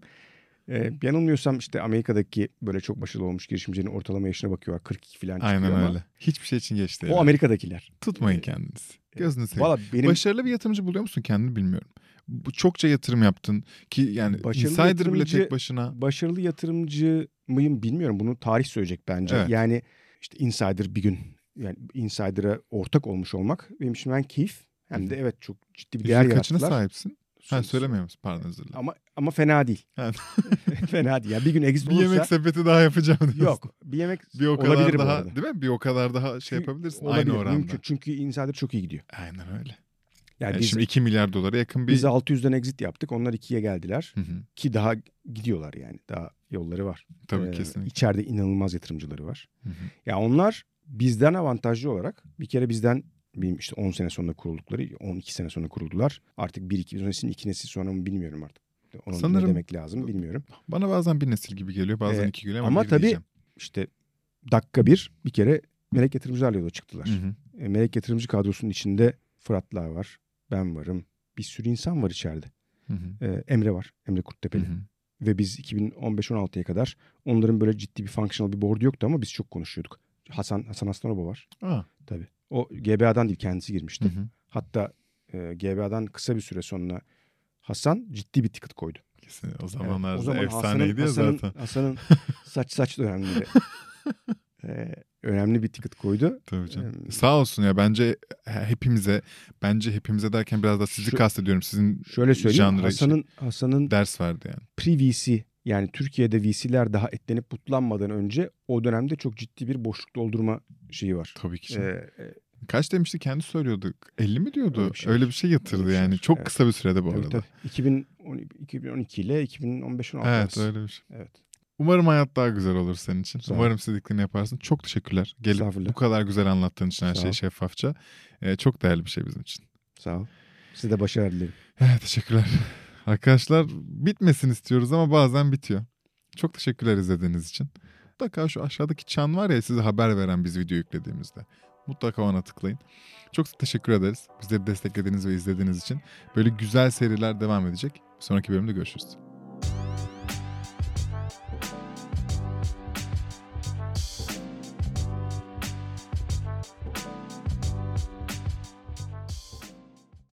Ee, yanılmıyorsam işte Amerika'daki böyle çok başarılı olmuş girişimcinin ortalama yaşına bakıyorlar. 42 falan çıkıyor Aynen ama öyle. Hiçbir şey için geç değil. o Amerika'dakiler. Tutmayın kendinizi. Gözünü seveyim. Valla benim Başarılı bir yatırımcı buluyor musun kendini bilmiyorum. Bu çokça yatırım yaptın ki yani Başarılı insider bile tek başına. başarılı yatırımcı mıyım bilmiyorum. Bunu tarih söyleyecek bence. Evet. Yani işte insider bir gün yani insider'a ortak olmuş olmak benim için hem keyif hem de evet çok ciddi bir değer Yüzde kaçına yarattılar. sahipsin? Ha Söyle- söylemiyor musun? Pardon özür dilerim. Ama ama fena değil. Fena değil. Yani bir gün exit Bir yemek olursa sepeti daha yapacağım diyorsun. yok. Bir yemek Bir o kadar olabilir bu daha arada. değil mi? Bir o kadar daha şey yapabilirsin olabilir, aynı oranda. mümkün. Çünkü insider çok iyi gidiyor. Aynen öyle. Yani Yani biz, şimdi 2 milyar dolara yakın bir... biz 600'den exit yaptık. Onlar 2'ye geldiler. Hı hı. Ki daha gidiyorlar yani. Daha yolları var. Tabii Ee, kesinlikle. İçeride inanılmaz yatırımcıları var. Hı hı. Ya onlar bizden avantajlı olarak bir kere bizden benim işte 10 sene sonra kuruldukları 12 sene sonra kuruldular. Artık 1 2 nesil 2 nesil sonra mı bilmiyorum artık. Onun Sanırım- ne demek lazım bilmiyorum. Bana bazen bir nesil gibi geliyor bazen Ee, iki geliyor ama, ama tabii- diyeceğim. İşte dakika bir bir kere melek yatırımcılarla yola çıktılar. Hı hı. E, melek yatırımcı kadrosunun içinde Fıratlar var. Ben varım. Bir sürü insan var içeride. Hı hı. E, Emre var. Emre Hı Kurttepeli. hı. Ve biz 2015-16'ya kadar onların böyle ciddi bir functional bir board yoktu ama biz çok konuşuyorduk. Hasan Hasan Aslanoba var. Aa, Tabii. O GBA'dan değil kendisi hı girmişti. hı. Hatta e, GBA'dan kısa bir süre sonra Hasan ciddi bir ticket koydu. Kesin. O Evet, zamanlarda o zaman efsaneydi ya Hasan'ın, zaten. Hasan'ın saç saç dönemleri. e, önemli bir ticket koydu. Tabii canım. Em, Sağ olsun ya bence hepimize bence hepimize derken biraz da sizi Şu- kastediyorum. Sizin Şöyle söyleyeyim Hasan'ın Hasan'ın ders verdi yani. pre-VC yani Türkiye'de VC'ler daha etlenip butlanmadan önce o dönemde çok ciddi bir boşluk doldurma şeyi var. Tabii ki. Ee, Kaç demişti kendi söylüyordu. 50 mi diyordu? Öyle Öyle bir bir şey. şey, yatırdı bir şey yani. var. Çok Evet. kısa bir sürede bu tabii, arada. tabii. 2010 2012 ile 2015-16 Evet arası. öyle bir şey. Evet. Umarım hayat daha güzel olur senin için. Sağ. Umarım istediklerini yaparsın. Çok teşekkürler. Gelip bu kadar güzel anlattığın için her şeyi şeffafça. Ee, çok değerli bir şey bizim için. Sağ ol. Size de başarılar dilerim. Evet, teşekkürler. Arkadaşlar bitmesin istiyoruz ama bazen bitiyor. Çok teşekkürler izlediğiniz için. Mutlaka şu aşağıdaki çan var ya size haber veren biz video yüklediğimizde. Mutlaka ona tıklayın. Çok teşekkür ederiz. Bizleri desteklediğiniz ve izlediğiniz için. Böyle güzel seriler devam edecek. Bir sonraki bölümde görüşürüz.